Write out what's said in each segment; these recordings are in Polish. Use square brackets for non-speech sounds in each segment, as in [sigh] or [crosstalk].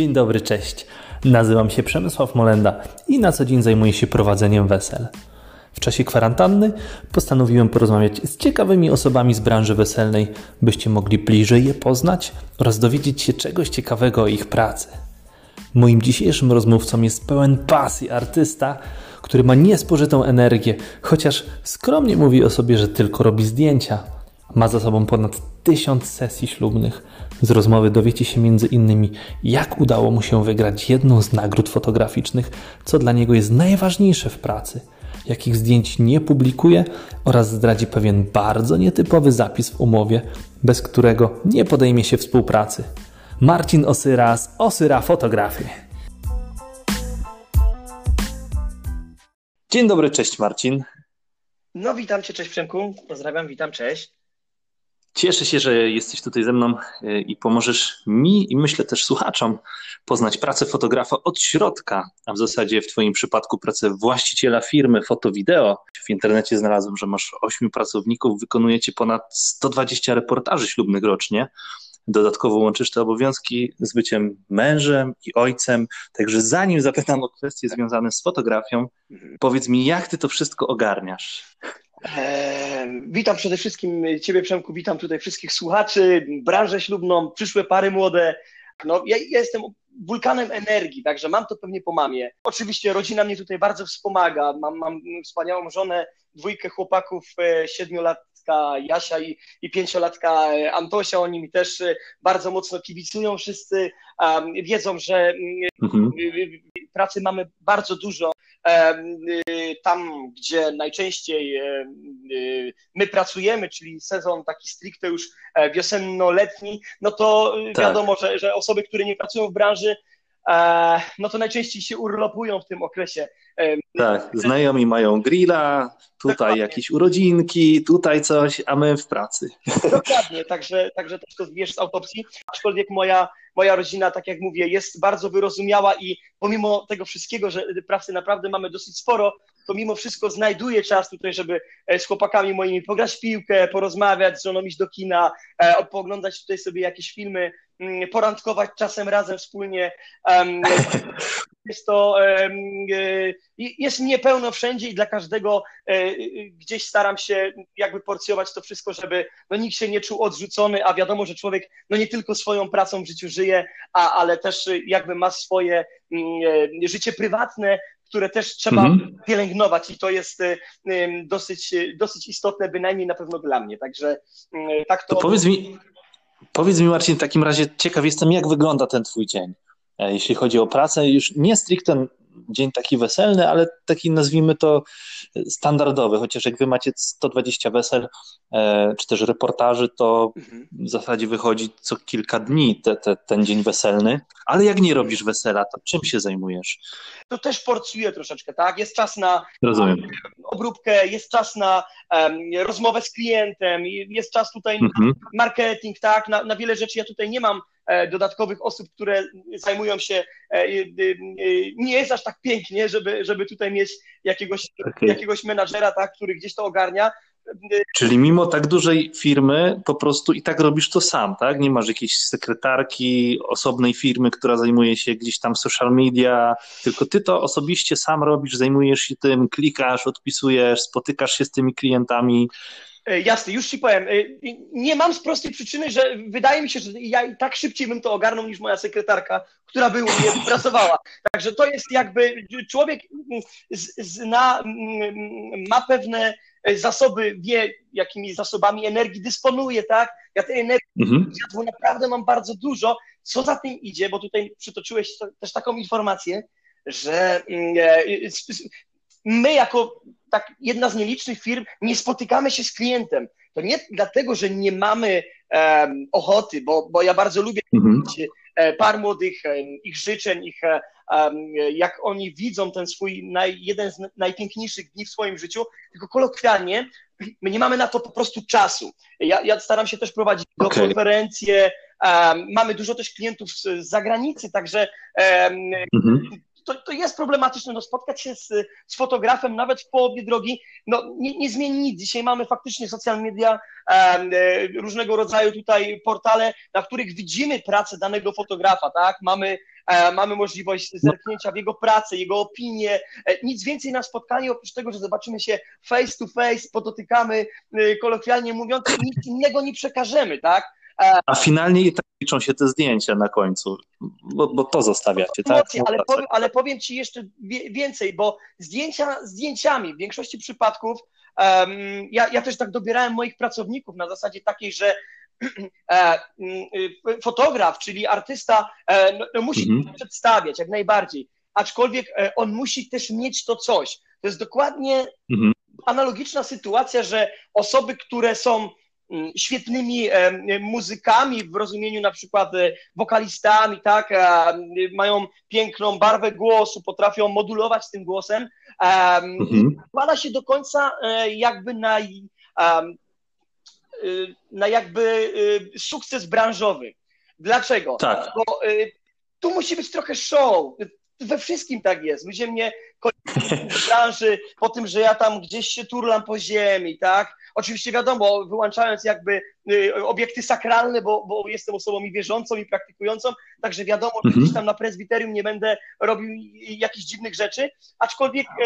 Dzień dobry, cześć. Nazywam się Przemysław Molenda i na co dzień zajmuję się prowadzeniem wesel. W czasie kwarantanny postanowiłem porozmawiać z ciekawymi osobami z branży weselnej, byście mogli bliżej je poznać oraz dowiedzieć się czegoś ciekawego o ich pracy. Moim dzisiejszym rozmówcą jest pełen pasji artysta, który ma niespożytą energię, chociaż skromnie mówi o sobie, że tylko robi zdjęcia. Ma za sobą ponad tysiąc sesji ślubnych. Z rozmowy dowiecie się innymi, jak udało mu się wygrać jedną z nagród fotograficznych, co dla niego jest najważniejsze w pracy, jakich zdjęć nie publikuje oraz zdradzi pewien bardzo nietypowy zapis w umowie, bez którego nie podejmie się współpracy. Marcin Osyra z Osyra Fotografii. Dzień dobry, cześć Marcin. No witam Cię, cześć Przemku, pozdrawiam, witam, cześć. Cieszę się, że jesteś tutaj ze mną e, i pomożesz mi i myślę też słuchaczom poznać pracę fotografa od środka, a w zasadzie w Twoim przypadku pracę właściciela firmy foto-wideo. W internecie znalazłem, że masz ośmiu pracowników, wykonujecie ponad 120 reportaży ślubnych rocznie. Dodatkowo łączysz te obowiązki z byciem mężem i ojcem. Także zanim zapytam o kwestie związane z fotografią, powiedz mi, jak ty to wszystko ogarniasz? Eee, witam przede wszystkim Ciebie, Przemku, witam tutaj wszystkich słuchaczy, branżę ślubną, przyszłe pary młode. No, ja, ja jestem wulkanem energii, także mam to pewnie po mamie. Oczywiście rodzina mnie tutaj bardzo wspomaga. Mam, mam wspaniałą żonę, dwójkę chłopaków, e, siedmiu lat Jasia i, i pięciolatka Antosia, oni mi też e, bardzo mocno kibicują wszyscy, wiedzą, że mm, mhm. pracy mamy bardzo dużo. Um, tam, gdzie najczęściej um, my pracujemy, czyli sezon taki stricte już e, wiosenno-letni, no to tak. wiadomo, że, że osoby, które nie pracują w branży, no to najczęściej się urlopują w tym okresie. E, tak, znajomi mają grilla, tutaj Dokładnie. jakieś urodzinki, tutaj coś, a my w pracy. Dokładnie, także, także też to wiesz z autopsji, aczkolwiek moja, moja rodzina, tak jak mówię, jest bardzo wyrozumiała i pomimo tego wszystkiego, że pracy naprawdę mamy dosyć sporo, to mimo wszystko znajduję czas tutaj, żeby e, z chłopakami moimi pograć w piłkę, porozmawiać, z żoną iść do kina, pooglądać tutaj sobie jakieś filmy, porandkować czasem razem wspólnie. [laughs] Jest to e, jest niepełno wszędzie i dla każdego e, gdzieś staram się jakby porcjować to wszystko, żeby no, nikt się nie czuł odrzucony, a wiadomo, że człowiek no nie tylko swoją pracą w życiu żyje, a, ale też jakby ma swoje mm, e, życie prywatne, które też trzeba mhm. pielęgnować i to jest dosyć, dosyć istotne, bynajmniej na pewno dla mnie. Także mm, tak to. to powiedz mi, Powiedz mi, Marcin, w takim razie ciekaw jestem, jak wygląda ten Twój dzień, e, jeśli chodzi o pracę, już nie stricte dzień taki weselny, ale taki nazwijmy to standardowy, chociaż jak wy macie 120 wesel e, czy też reportaży, to mhm. w zasadzie wychodzi co kilka dni te, te, ten dzień weselny, ale jak nie robisz wesela, to czym się zajmujesz? To też porcuje troszeczkę, tak? Jest czas na Rozumiem. obróbkę, jest czas na um, rozmowę z klientem, jest czas tutaj mhm. na marketing, tak? Na, na wiele rzeczy ja tutaj nie mam E, dodatkowych osób, które zajmują się, e, e, nie jest aż tak pięknie, żeby, żeby tutaj mieć jakiegoś, okay. jakiegoś menadżera, tak, który gdzieś to ogarnia. Czyli mimo tak dużej firmy, po prostu i tak robisz to sam, tak? Nie masz jakiejś sekretarki, osobnej firmy, która zajmuje się gdzieś tam social media, tylko ty to osobiście sam robisz, zajmujesz się tym, klikasz, odpisujesz, spotykasz się z tymi klientami. E, jasne, już ci powiem. E, nie mam z prostej przyczyny, że wydaje mi się, że ja tak szybciej bym to ogarnął niż moja sekretarka, która by u mnie [laughs] pracowała. Także to jest jakby człowiek zna, ma pewne zasoby, wie, jakimi zasobami energii dysponuje, tak? Ja tej energii mhm. naprawdę mam bardzo dużo. Co za tym idzie, bo tutaj przytoczyłeś też taką informację, że mm, e, my jako tak jedna z nielicznych firm nie spotykamy się z klientem. To nie dlatego, że nie mamy um, ochoty, bo, bo ja bardzo lubię mhm. E, par młodych, ich życzeń, ich, um, jak oni widzą ten swój naj, jeden z najpiękniejszych dni w swoim życiu, tylko kolokwialnie my nie mamy na to po prostu czasu. Ja, ja staram się też prowadzić okay. konferencje, um, mamy dużo też klientów z, z zagranicy, także mhm to, to jest problematyczne, no spotkać się z, z fotografem nawet w połowie drogi, no nie, nie zmieni nic. Dzisiaj mamy faktycznie social media, e, różnego rodzaju tutaj portale, na których widzimy pracę danego fotografa, tak? Mamy E, mamy możliwość zerknięcia w jego pracę, jego opinie, e, nic więcej na spotkaniu, oprócz tego, że zobaczymy się face to face, podotykamy, e, kolokwialnie mówiąc, nic innego nie przekażemy, tak? A finalnie tak liczą się te zdjęcia na końcu, bo, bo to zostawiacie, tak? ale, powiem, ale powiem Ci jeszcze więcej, bo zdjęcia zdjęciami w większości przypadków um, ja, ja też tak dobierałem moich pracowników na zasadzie takiej, że [clears throat] E, mm, y, fotograf, czyli artysta, e, no, no musi mhm. przedstawiać jak najbardziej, aczkolwiek e, on musi też mieć to coś. To jest dokładnie mhm. analogiczna sytuacja, że osoby, które są świetnymi muzykami w rozumieniu na przykład wokalistami, tak, mają piękną barwę głosu, potrafią modulować tym głosem, mhm. składa się do końca jakby na na jakby sukces branżowy. Dlaczego? Tak. Bo tu musi być trochę show. We wszystkim tak jest. Ludzie mnie w branży po tym, że ja tam gdzieś się turlam po ziemi, tak? Oczywiście wiadomo, wyłączając jakby y, obiekty sakralne, bo, bo jestem osobą i wierzącą i praktykującą, także wiadomo, że mhm. gdzieś tam na prezbiterium nie będę robił jakichś dziwnych rzeczy, aczkolwiek e,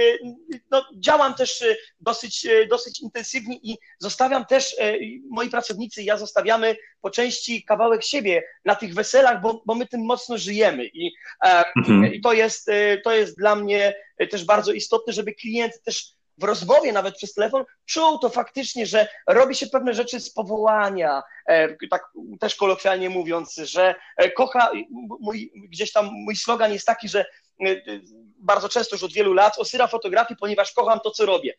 e, no, działam też e, dosyć, dosyć intensywnie i zostawiam też, moi pracownicy i ja zostawiamy po części kawałek siebie na tych weselach, bo, bo my tym mocno żyjemy i, mhm. i to, jest, to jest dla mnie też bardzo istotne, żeby klient też w rozmowie nawet przez telefon czuł to faktycznie, że robi się pewne rzeczy z powołania, e, tak też kolokwialnie mówiąc, że e, kocha, mój, gdzieś tam mój slogan jest taki, że e, bardzo często już od wielu lat osyra fotografii, ponieważ kocham to, co robię.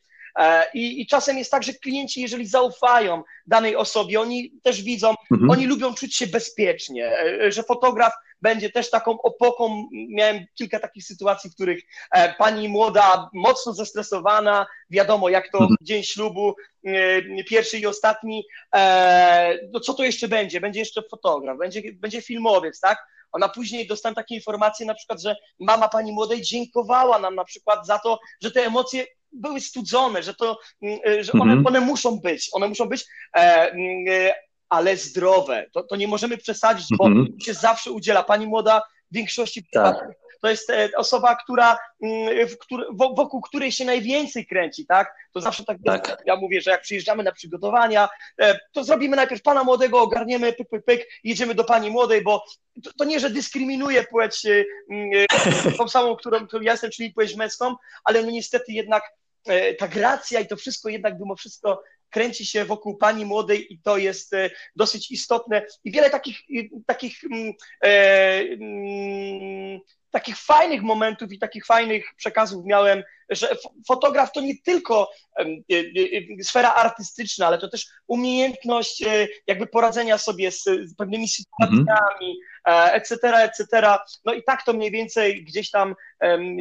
I, I, czasem jest tak, że klienci, jeżeli zaufają danej osobie, oni też widzą, mhm. oni lubią czuć się bezpiecznie, że fotograf będzie też taką opoką. Miałem kilka takich sytuacji, w których e, pani młoda, mocno zestresowana, wiadomo jak to mhm. dzień ślubu, e, pierwszy i ostatni, e, no co to jeszcze będzie? Będzie jeszcze fotograf, będzie, będzie filmowiec, tak? Ona później dostała takie informacje na przykład, że mama pani młodej dziękowała nam na przykład za to, że te emocje były studzone, że to, że one, mhm. one muszą być, one muszą być, ale zdrowe. To, to nie możemy przesadzić, bo mm -hmm. się zawsze udziela. Pani młoda w większości tak. to jest e, osoba, która, mm, wokół której się najwięcej kręci, tak? To zawsze tak, tak. Ja mówię, że jak przyjeżdżamy na przygotowania, e, to zrobimy najpierw pana młodego, ogarniemy, pyk, pyk, pyk, jedziemy do pani młodej, bo to, to nie, że dyskryminuje płeć e, mm, tą samą, którą, którą ja jestem, czyli płeć męską, ale no niestety jednak ta gracja i to wszystko jednak mimo wszystko kręci się wokół pani młodej i to jest e, dosyć istotne. I wiele takich, takich, mm, e, mm, takich fajnych momentów i takich fajnych przekazów miałem, że fotograf to nie tylko e, sfera artystyczna, ale to też umiejętność jakby poradzenia sobie z, z pewnymi sytuacjami, mhm. etc., etc. No i tak to mniej więcej gdzieś tam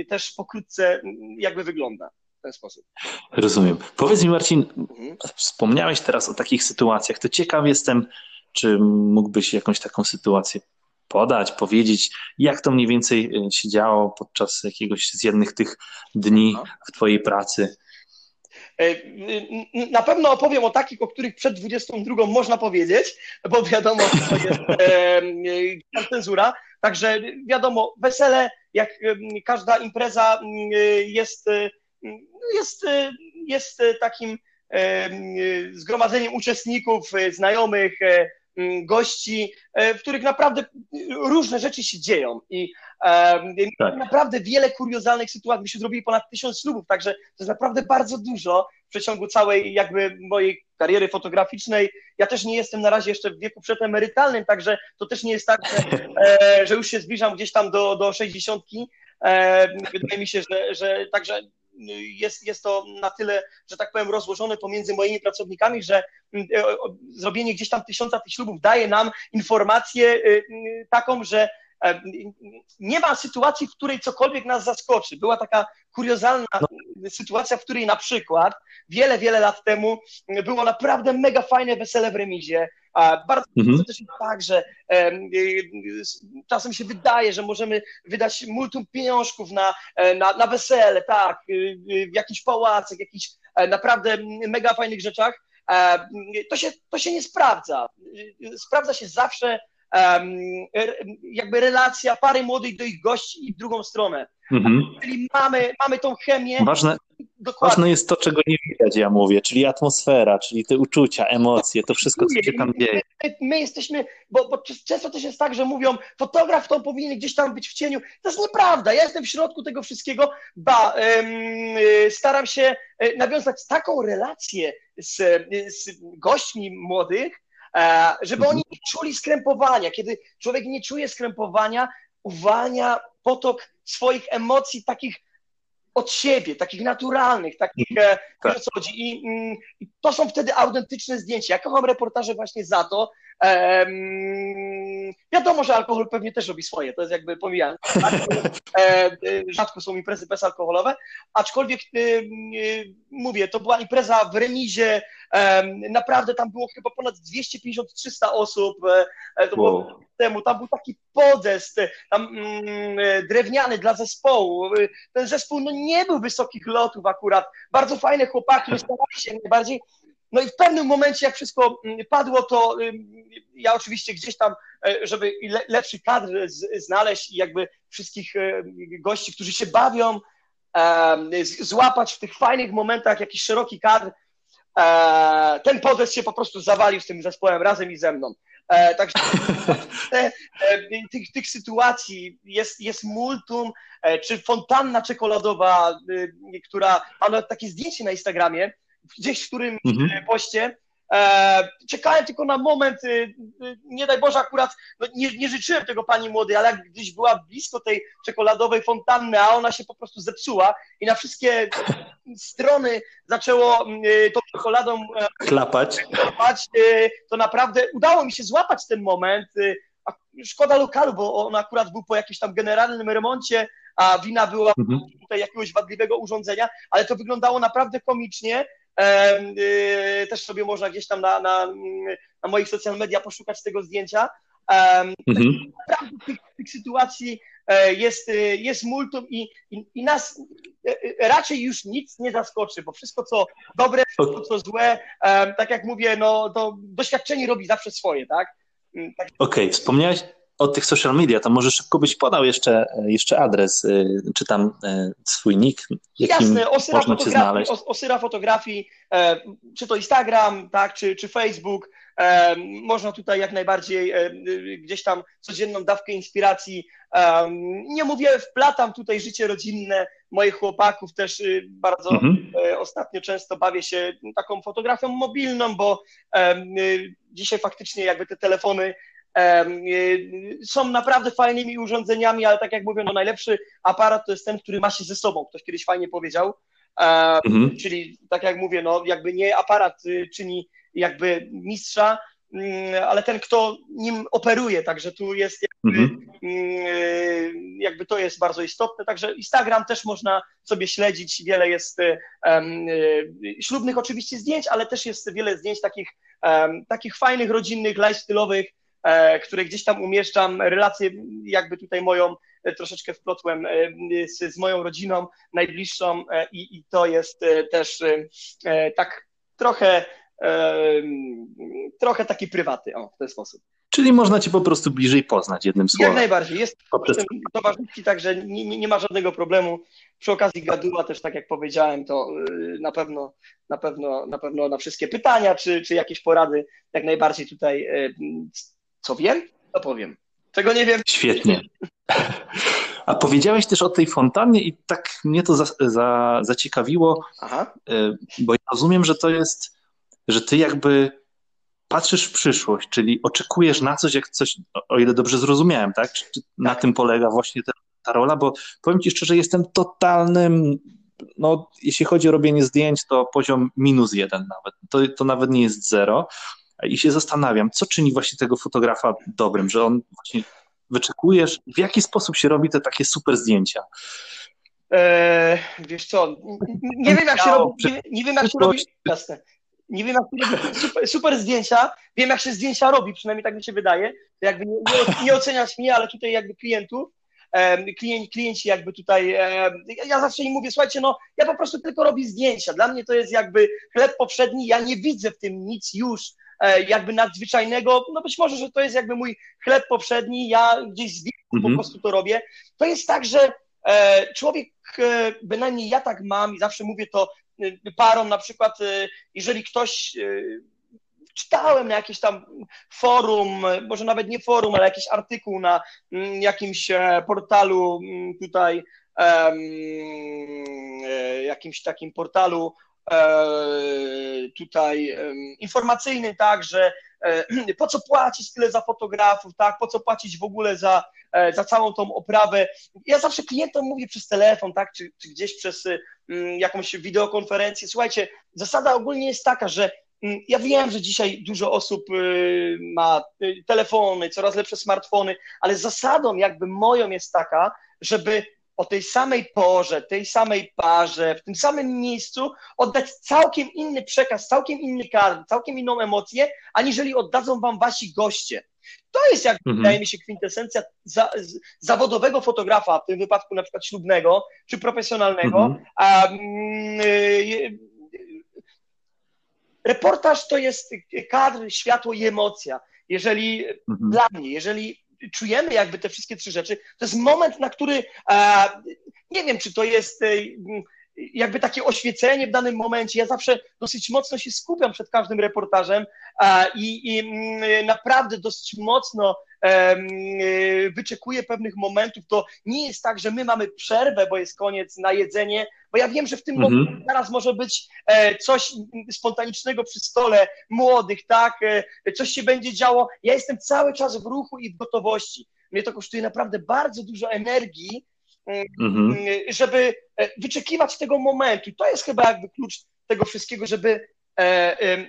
też pokrótce jakby wygląda w ten sposób. Rozumiem. Powiedz mi, Marcin, mhm. wspomniałeś teraz o takich sytuacjach. To ciekaw jestem, czy mógłbyś jakąś taką sytuację podać, powiedzieć, jak to mniej więcej e, się działo podczas jakiegoś z jednych tych dni w Twojej pracy? E, na pewno opowiem o takich, o których przed 22 można powiedzieć, bo wiadomo, to jest [laughs] e, cenzura. Także wiadomo, wesele, jak każda impreza, jest jest, e, jest e, takim e, zgromadzeniem uczestników, znajomych, gości, w których naprawdę różne rzeczy się dzieją i tak. naprawdę wiele kuriozalnych sytuacji. Myśmy zrobili ponad tysiąc ślubów, także to jest naprawdę bardzo dużo w przeciągu całej jakby mojej kariery fotograficznej. Ja też nie jestem na razie jeszcze w wieku przedemerytalnym, także to też nie jest tak, że, [laughs] że już się zbliżam gdzieś tam do, do 60. Wydaje mi się, że, że także jest, jest to na tyle, że tak powiem, rozłożone pomiędzy moimi pracownikami, że mm, e, zrobienie gdzieś tam tysiąca tych ślubów daje nam informację y, y, taką, że nie ma sytuacji, w której cokolwiek nas zaskoczy. Była taka kuriozalna no. sytuacja, w której na przykład wiele, wiele lat temu było naprawdę mega fajne wesele w remizie. Bardzo mhm. też jest tak, że czasem się wydaje, że możemy wydać multum pieniążków na, e, na, na wesele, tak, w jakichś pałacach, jakichś e, naprawdę mega fajnych rzeczach. E, to się, to się nie sprawdza. Sprawdza się zawsze jakby relacja pary młodych do ich gości i w drugą stronę. Mhm. Czyli mamy, mamy tą chemię. Ważne, Dokładnie. ważne jest to, czego nie widać, ja mówię, czyli atmosfera, czyli te uczucia, emocje, to wszystko, co się tam dzieje. My, my jesteśmy, bo, bo, często też jest tak, że mówią, fotograf to powinien gdzieś tam być w cieniu. To jest nieprawda. Ja jestem w środku tego wszystkiego, ba, ym, staram się e, nawiązać taką relację z, z gośćmi młodych, żeby oni nie czuli skrępowania. Kiedy człowiek nie czuje skrępowania, uwalnia potok swoich emocji takich od siebie, takich naturalnych, takich, e, tak. co chodzi. I, mm, I, to są wtedy autentyczne zdjęcia. Ja kocham reportaże właśnie za to. Um, wiadomo, że alkohol pewnie też robi swoje, to jest jakby pomijane. [laughs] E, rzadko są imprezy bezalkoholowe, aczkolwiek mówię, to była impreza w remizie, Naprawdę tam było chyba ponad 250-300 osób. E, e, to wow. było temu. Tam był taki podest, e, tam mm, drewniany dla zespołu. Ten zespół no, nie był wysokich lotów akurat. Bardzo fajne chłopaki, starali się najbardziej. No i w pewnym momencie, jak wszystko mm, padło, to ja oczywiście gdzieś tam, żeby lepszy kadr znaleźć i jakby wszystkich gości, którzy się bawią, złapać w tych fajnych momentach jakiś szeroki kadr, E, ten podest się po prostu zawalił z tym zespołem razem i ze mną. E, także [laughs] e, tych, tych sytuacji jest, jest multum, czy fontanna czekoladowa, która ma takie zdjęcie na Instagramie, gdzieś w którym mhm. poście E, czekałem tylko na moment, y, y, nie daj Boże, akurat no nie, nie życzyłem tego pani młodej, ale jak gdzieś była blisko tej czekoladowej fontanny, a ona się po prostu zepsuła i na wszystkie strony zaczęło tą czekoladą klapać, klapać to naprawdę udało mi się złapać ten moment. Szkoda lokalu, bo on akurat był po jakimś tam generalnym remoncie, a wina była mhm. tutaj jakiegoś wadliwego urządzenia, ale to wyglądało naprawdę komicznie też sobie można gdzieś tam na, na, na moich social media poszukać tego zdjęcia. Mhm. Naprawdę tych, tych sytuacji e, jest, y, jest multum i, i, i, nas e, e, raczej już nic nie zaskoczy, bo wszystko co dobre, wszystko co złe, tak jak mówię, no to doświadczenie robi zawsze swoje, tak? Mm, tak. Okej, okay. wspomniałeś o tych social media, to może szybko byś podał jeszcze, jeszcze adres, y, czy tam y, swój nick, jakim Jasne, osyra można cię znaleźć. Osyra fotografii, e, czy to Instagram, tak, czy, czy Facebook, e, można tutaj jak najbardziej e, gdzieś tam codzienną dawkę inspiracji. Nie mówię, wplatam tutaj życie rodzinne moich chłopaków, też y, bardzo mhm. ostatnio często bawię się taką fotografią mobilną, bo dzisiaj faktycznie jakby te telefony Y, są naprawdę fajnymi urządzeniami, ale tak jak mówię, no najlepszy aparat to jest ten, który ma się ze sobą. Ktoś kiedyś fajnie powiedział. Mhm. Czyli tak jak mówię, no jakby nie aparat y, czyni jakby mistrza, mm, ale ten, kto nim operuje, także tu jest jakby, mhm. Y, jakby to jest bardzo istotne, także Instagram też można sobie śledzić, wiele jest um, ślubnych oczywiście zdjęć, ale też jest wiele zdjęć takich, um, takich fajnych, rodzinnych, lifestyle'owych, które gdzieś tam umieszczam, relacje jakby tutaj moją e, troszeczkę wplotłem e, z, z moją rodziną najbliższą i, i to jest też tak trochę trochę taki prywaty, o, w ten sposób. Czyli można cię po prostu bliżej poznać jednym słowem. Jak najbardziej. Jest Poprzez... towarzystki, także nie, nie, nie, ma żadnego problemu. Przy okazji gaduła też, tak jak powiedziałem, to na pewno, na pewno, na pewno na wszystkie pytania, czy, czy jakieś porady, jak najbardziej tutaj co wiem, to powiem. Czego nie wiem. Świetnie. [laughs] A powiedziałeś też o tej fontannie i tak mnie to za, za, zaciekawiło, Aha. E, bo ja rozumiem, że to jest, że ty jakby patrzysz w przyszłość, czyli oczekujesz na coś, jak coś, o ile dobrze zrozumiałem, tak? Czy na tak. tym polega właśnie ta, ta rola, bo powiem ci szczerze, jestem totalnym, no jeśli chodzi o robienie zdjęć, to poziom minus jeden nawet, to, to nawet nie jest zero, i się zastanawiam, co czyni właśnie tego fotografa dobrym, że on właśnie wyczekujesz? W jaki sposób się robi te takie super zdjęcia? Eee, wiesz co, nie wiem jak się robi, nie, nie wiem jak się robi, jasne. Nie wiem, jak się robi super, super, zdjęcia. Wiem, jak się zdjęcia robi, przynajmniej tak mi się wydaje. Jakby nie, nie, oceniać mnie, ale tutaj jakby klientów klienci, klienci jakby tutaj, ja zawsze im mówię, słuchajcie, no ja po prostu tylko robię zdjęcia, dla mnie to jest jakby chleb poprzedni, ja nie widzę w tym nic już jakby nadzwyczajnego, no być może, że to jest jakby mój chleb poprzedni, ja gdzieś z mhm. po prostu to robię. To jest tak, że e, człowiek, e, bynajmniej ja tak mam i zawsze mówię to parom na przykład, jeżeli ktoś czytałem na jakieś tam forum, może nawet nie forum, ale jakiś artykuł na mm, jakimś e, portalu mm, tutaj, e, jakimś takim portalu e, tutaj informacyjnym, tak, że [clears throat] po co płacić tyle za fotografów, tak, po co płacić w ogóle za, za całą tą oprawę. Ja zawsze klientom mówię przez telefon, tak, czy, czy gdzieś przez mm, jakąś wideokonferencję. Słuchajcie, zasada ogólnie jest taka, że Mm, ja wiem, że dzisiaj dużo osób y, ma y, telefony, coraz lepsze smartfony, ale zasadą jakby moją jest taka, żeby o tej samej porze, tej samej parze, w tym samym miejscu oddać całkiem inny przekaz, całkiem inny kadr, całkiem inną emocję, aniżeli oddadzą wam wasi goście. To jest, jak mhm. wydaje mi się, kwintesencja za, z, zawodowego fotografa, w tym wypadku na przykład ślubnego czy profesjonalnego. Mhm. A, mm, y, Reportaż to jest kadr, światło i emocja. Jeżeli mhm. dla mnie, jeżeli czujemy jakby te wszystkie trzy rzeczy, to jest moment, na który e, nie wiem, czy to jest e, jakby takie oświecenie w danym momencie. Ja zawsze dosyć mocno się skupiam przed każdym reportażem e, i, i mm, naprawdę dosyć mocno wyczekuję pewnych momentów. To nie jest tak, że my mamy przerwę, bo jest koniec na jedzenie, bo ja wiem, że w tym mhm. momencie zaraz może być e, coś spontanicznego przy stole młodych, tak? E, coś się będzie działo. Ja jestem cały czas w ruchu i w gotowości. Mnie to kosztuje naprawdę bardzo dużo energii, mhm. żeby e, wyczekiwać tego momentu. To jest chyba jakby klucz tego wszystkiego, żeby E,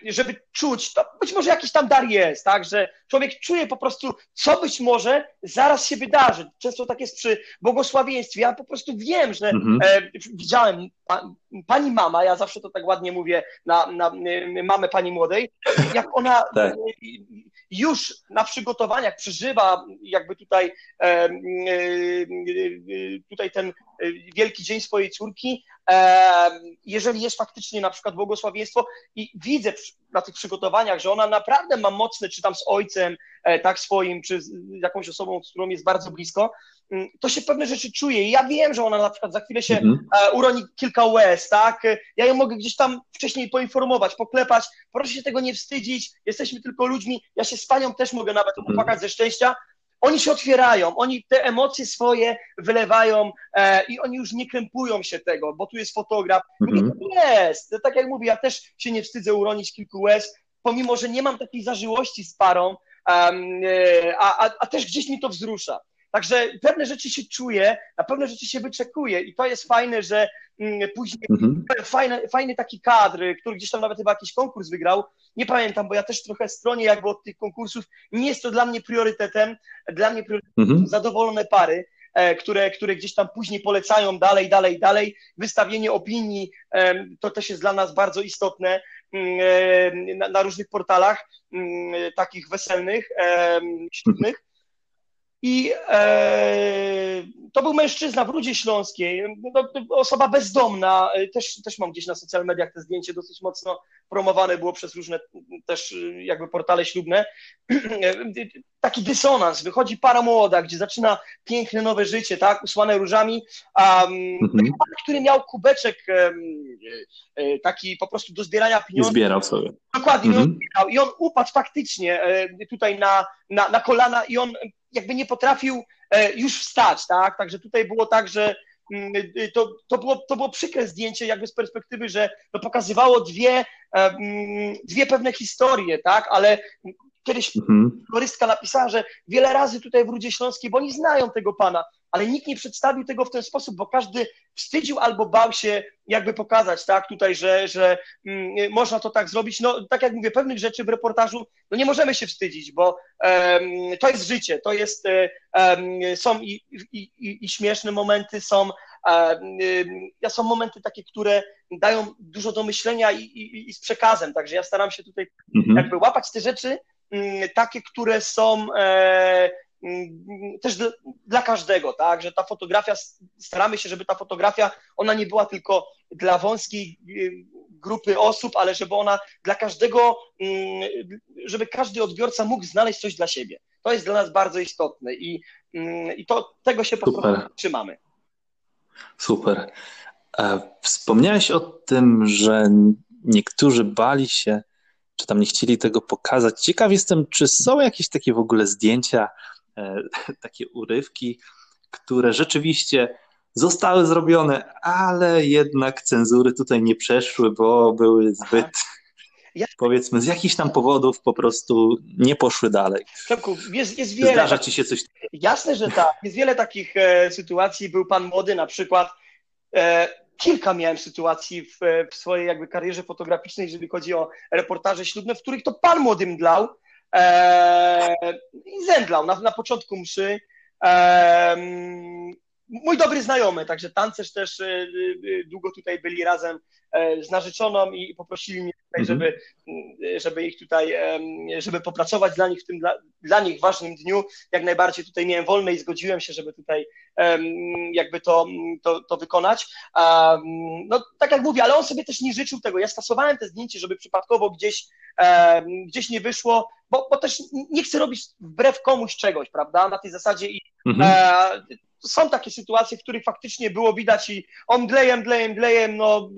żeby czuć, to być może jakiś tam dar jest, tak, że człowiek czuje po prostu, co być może zaraz się wydarzy. Często tak jest przy błogosławieństwie. Ja po prostu wiem, że mhm. E, widziałem pani mama, ja zawsze to tak ładnie mówię na, na mamę pani młodej, jak ona [laughs] tak. już na przygotowaniach przeżywa jakby tutaj, tutaj ten wielki dzień swojej córki, jeżeli jest faktycznie na przykład błogosławieństwo i widzę na tych przygotowaniach, że ona naprawdę ma mocne, czy tam z ojcem, e, tak swoim, czy z jakąś osobą, z którą jest bardzo blisko, mm, to się pewne rzeczy czuje. I ja wiem, że ona na przykład za chwilę się mhm. E, uroni kilka łez, tak? Ja ją mogę gdzieś tam wcześniej poinformować, poklepać, proszę się tego nie wstydzić, jesteśmy tylko ludźmi, ja się z panią też mogę nawet mhm. popłakać ze szczęścia, oni się otwierają, oni te emocje swoje wylewają e, i oni już nie krępują się tego, bo tu jest fotograf. Mm-hmm. Jest, tak jak mówię, ja też się nie wstydzę uronić kilku łez, pomimo, że nie mam takiej zażyłości z parą, um, a, a, a też gdzieś mi to wzrusza. Także pewne rzeczy się czuje, na pewne rzeczy się wyczekuje i to jest fajne, że mm, później mhm. fajny, fajny taki kadr, który gdzieś tam nawet chyba jakiś konkurs wygrał, nie pamiętam, bo ja też trochę stronię jakby od tych konkursów, nie jest to dla mnie priorytetem, dla mnie priorytetem mhm. zadowolone pary, e, które, które gdzieś tam później polecają dalej, dalej, dalej. Wystawienie opinii to też jest dla nas bardzo istotne mm, e, na, na różnych portalach mm, takich weselnych, ślubnych. I e, to był mężczyzna w Rudzie Śląskiej, no, osoba bezdomna, e, też, też mam gdzieś na social mediach te zdjęcie dosyć mocno promowane było przez różne też jakby portale ślubne. [clears throat] Taki dysonans, wychodzi para młoda, gdzie zaczyna piękne nowe życie, tak, usłane różami, a mhm. pan, który miał kubeczek e, taki po prostu do zbierania pieniędzy. Zbierał sobie. Dokładnie, mhm. zbierał i on upadł faktycznie e, tutaj na, na, na kolana i on jakby nie potrafił e, już wstać, tak? Także tutaj było tak, że mm, y, to, to, było, to było przykre zdjęcie jakby z perspektywy, że to pokazywało dwie, dwie pewne historie, tak? Ale Kiedyś mhm. florystka napisała, że wiele razy tutaj w Rudzie Śląskiej, bo oni znają tego pana, ale nikt nie przedstawił tego w ten sposób, bo każdy wstydził albo bał się jakby pokazać, tak, tutaj, że, że mm, można to tak zrobić. No, tak jak mówię, pewnych rzeczy w reportażu, no nie możemy się wstydzić, bo um, to jest życie, to jest, um, są i, i, i, i śmieszne momenty, są ja są momenty takie, które dają dużo do myślenia i, i, i z przekazem, także ja staram się tutaj mhm. jakby łapać te rzeczy, takie, które są e, mm, też dla każdego, tak, że ta fotografia, staramy się, żeby ta fotografia, ona nie była tylko dla wąskiej y, grupy osób, ale żeby ona dla każdego, mm, żeby każdy odbiorca mógł znaleźć coś dla siebie. To jest dla nas bardzo istotne i, i to, tego się po prostu trzymamy. Super. E, wspomniałeś o tym, że niektórzy bali się, czy tam nie chcieli tego pokazać. Ciekaw jestem, czy są jakieś takie w ogóle zdjęcia, e, [laughs] takie urywki, które rzeczywiście zostały zrobione, ale jednak cenzury tutaj nie przeszły, bo były zbyt, [laughs] ja... powiedzmy, z jakichś tam powodów po prostu nie poszły dalej. Przemku, jest, jest wiele. Zdarza ci się coś. Jasne, że tak. Jest wiele takich e, sytuacji. Był pan młody na przykład, E, kilka miałem sytuacji w, w, swojej jakby karierze fotograficznej, jeżeli chodzi o reportaże ślubne, w których to pan młody mdlał e, i zemdlał na, na początku mszy. E, mój dobry znajomy, także tancerz też e, e, długo tutaj byli razem e, z narzeczoną i poprosili mnie tutaj, mhm. żeby, żeby ich tutaj, żeby popracować dla nich w tym dla, dla nich ważnym dniu. Jak najbardziej tutaj miałem wolne i zgodziłem się, żeby tutaj jakby to, to, to wykonać. No tak jak mówię, ale on sobie też nie życzył tego. Ja stosowałem te zdjęcie, żeby przypadkowo gdzieś, gdzieś nie wyszło, bo, bo też nie chcę robić wbrew komuś czegoś, prawda, na tej zasadzie i mhm są takie sytuacje, w których faktycznie było widać i on mdlejem, mdlejem, mdlejem, no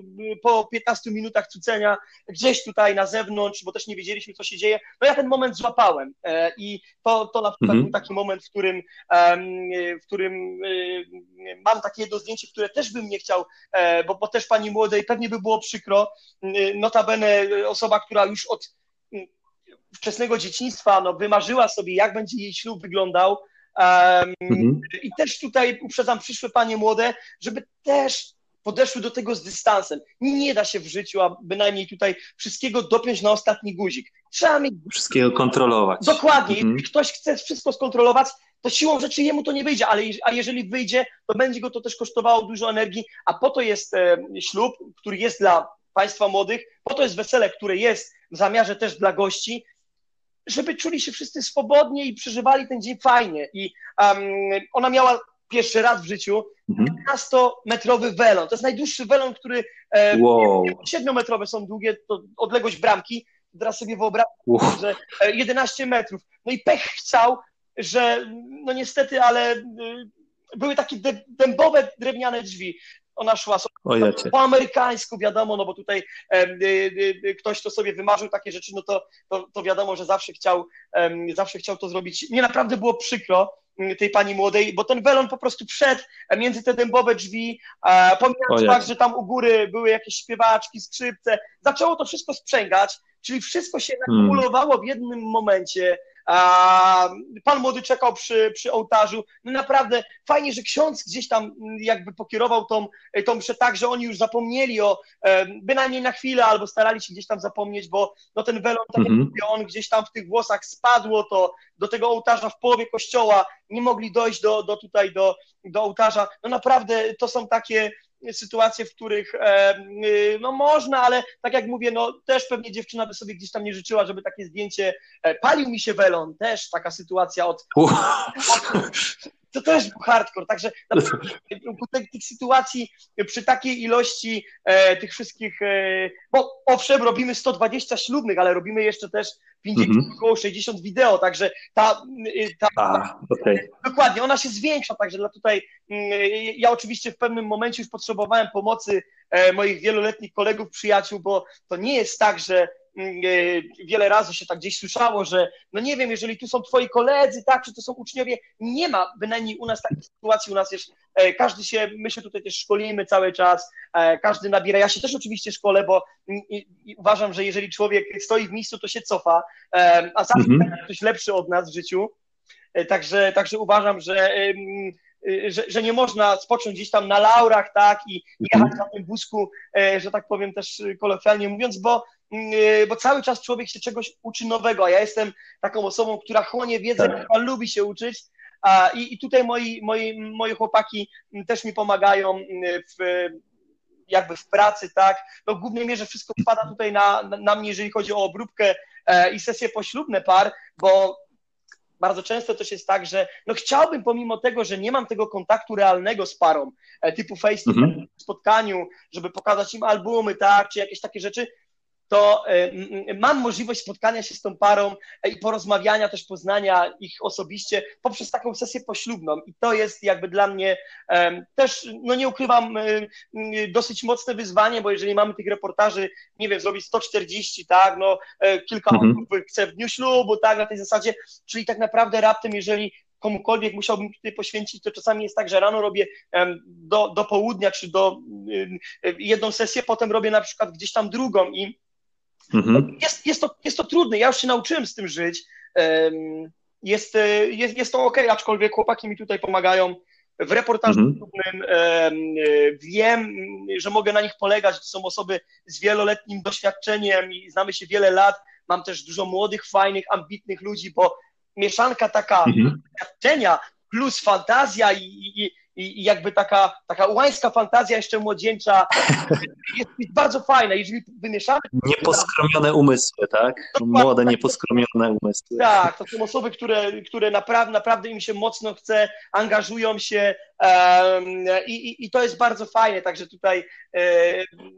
po 15 minutach cucenia gdzieś tutaj na zewnątrz, bo też nie wiedzieliśmy, co się dzieje. No ja ten moment złapałem e, i to, to na przykład mhm. był taki moment, w którym, w którym mam takie jedno zdjęcie, które też bym nie chciał, e, bo, bo też pani młodej pewnie by było przykro. Notabene osoba, która już od wczesnego dzieciństwa no, wymarzyła sobie, jak będzie jej ślub wyglądał, Um, mhm. I też tutaj uprzedzam przyszłe panie młode, żeby też podeszły do tego z dystansem. Nie da się w życiu, a bynajmniej tutaj wszystkiego dopiąć na ostatni guzik. Trzeba mieć... Wszystkiego kontrolować. Dokładnie. Mhm. Jeśli ktoś chce wszystko skontrolować, to siłą rzeczy jemu to nie wyjdzie, ale a jeżeli wyjdzie, to będzie go to też kosztowało dużo energii, a po to jest e, ślub, który jest dla państwa młodych, po to jest wesele, które jest w zamiarze też dla gości, żeby czuli się wszyscy swobodnie i przeżywali ten dzień fajnie. I um, ona miała pierwszy raz w życiu 15-metrowy mhm. welon. To jest najdłuższy welon, który e, wow. 7-metrowe są długie, to odległość bramki. Teraz sobie wyobraźcie, wow. że 11 e, metrów. No i pech chciał, że no niestety, ale y, były takie dębowe drewniane drzwi ona szła sobie po amerykańsku, wiadomo, no bo tutaj e, e, ktoś, to sobie wymarzył takie rzeczy, no to, to, to wiadomo, że zawsze chciał, e, zawsze chciał to zrobić. Mnie naprawdę było przykro tej pani młodej, bo ten welon po prostu wszedł między te dębowe drzwi, pomijając fakt, że tam u góry były jakieś śpiewaczki, skrzypce, zaczęło to wszystko sprzęgać, czyli wszystko się hmm. nakumulowało w jednym momencie, Pan młody czekał przy, przy ołtarzu. No naprawdę fajnie, że ksiądz gdzieś tam mm, jakby pokierował tą, tą mszę tak, że oni już zapomnieli o, bynajmniej na chwilę, albo starali się gdzieś tam zapomnieć, bo no ten welon, tak mhm. jak on gdzieś tam w tych włosach spadło to do tego ołtarza w połowie kościoła, nie mogli dojść do, do tutaj, do, do ołtarza. No naprawdę to są takie sytuacje, w których e, y, no można, ale tak jak mówię, no też pewnie dziewczyna by sobie gdzieś tam nie życzyła, żeby takie zdjęcie, e, palił mi się welon, też taka sytuacja od, to też był hardcore. Także tych, tych sytuacji przy takiej ilości e, tych wszystkich, e, bo owszem, robimy 120 ślubnych, ale robimy jeszcze też 50, mm -hmm. około 60 wideo, także ta, y, ta A, okay. dokładnie, ona się zwiększa, także dla tutaj mm, ja oczywiście w pewnym momencie już potrzebowałem pomocy e, moich wieloletnich kolegów, przyjaciół, bo to nie jest tak, że wiele razy się tak gdzieś słyszało, że no nie wiem, jeżeli tu są twoi koledzy, tak, czy to są uczniowie, nie ma bynajmniej u nas takiej sytuacji, u nas jest, e, każdy się, my się tutaj też szkolimy cały czas, każdy nabiera, ja się też oczywiście szkolę, bo i uważam, że jeżeli człowiek stoi w miejscu, to się cofa, a zawsze mhm. ktoś lepszy od nas w życiu, także, także uważam, że Y, że, że nie można spocząć gdzieś tam na laurach, tak, i jechać mhm. na tym wózku, e, że tak powiem też kolokwialnie mówiąc, bo, bo cały czas człowiek się czegoś uczy nowego, a ja jestem taką osobą, która chłonie wiedzę, tak. która lubi się uczyć, a, i, i tutaj moi, moi, moi chłopaki też mi pomagają w, jakby w pracy, tak, no w głównej mierze wszystko spada tutaj na, na mnie, jeżeli chodzi o obróbkę e, i sesje poślubne par, bo bardzo często też jest tak, że no chciałbym pomimo tego, że nie mam tego kontaktu realnego z parą, e, typu face to mhm. spotkaniu, żeby pokazać im albumy, tak, czy jakieś takie rzeczy, to e, mam możliwość spotkania się z tą parą e, i porozmawiania, też poznania ich osobiście poprzez taką sesję poślubną. I to jest jakby dla mnie też, no nie ukrywam, e, dosyć mocne wyzwanie, bo jeżeli mamy tych reportaży, nie wiem, zrobić 140, tak, no kilka mhm. osób chce w dniu ślubu, tak, na tej zasadzie, czyli tak naprawdę raptem, jeżeli komukolwiek musiałbym tutaj poświęcić, to czasami jest tak, że rano robię do, do południa, czy do jedną sesję, potem robię na przykład gdzieś tam drugą i Mhm. Jest, jest, to, jest to trudne, ja już się nauczyłem z tym żyć. Jest, e, jest, jest to ok, aczkolwiek chłopaki mi tutaj pomagają. W reportażu mhm. E, wiem, że mogę na nich polegać. To są osoby z wieloletnim doświadczeniem i znamy się wiele lat. Mam też dużo młodych, fajnych, ambitnych ludzi, bo mieszanka taka mhm. doświadczenia plus fantazja i, i, i jakby taka, taka łańska fantazja jeszcze młodzieńcza [laughs] jest, jest bardzo fajna. Jeżeli wymieszamy... Nieposkromione umysły, tak? Młode, tak. nieposkromione umysły. Tak, to są osoby, które, które naprawdę, naprawdę im się mocno chce, angażują się um, i, i, i, to jest bardzo fajne, także tutaj e,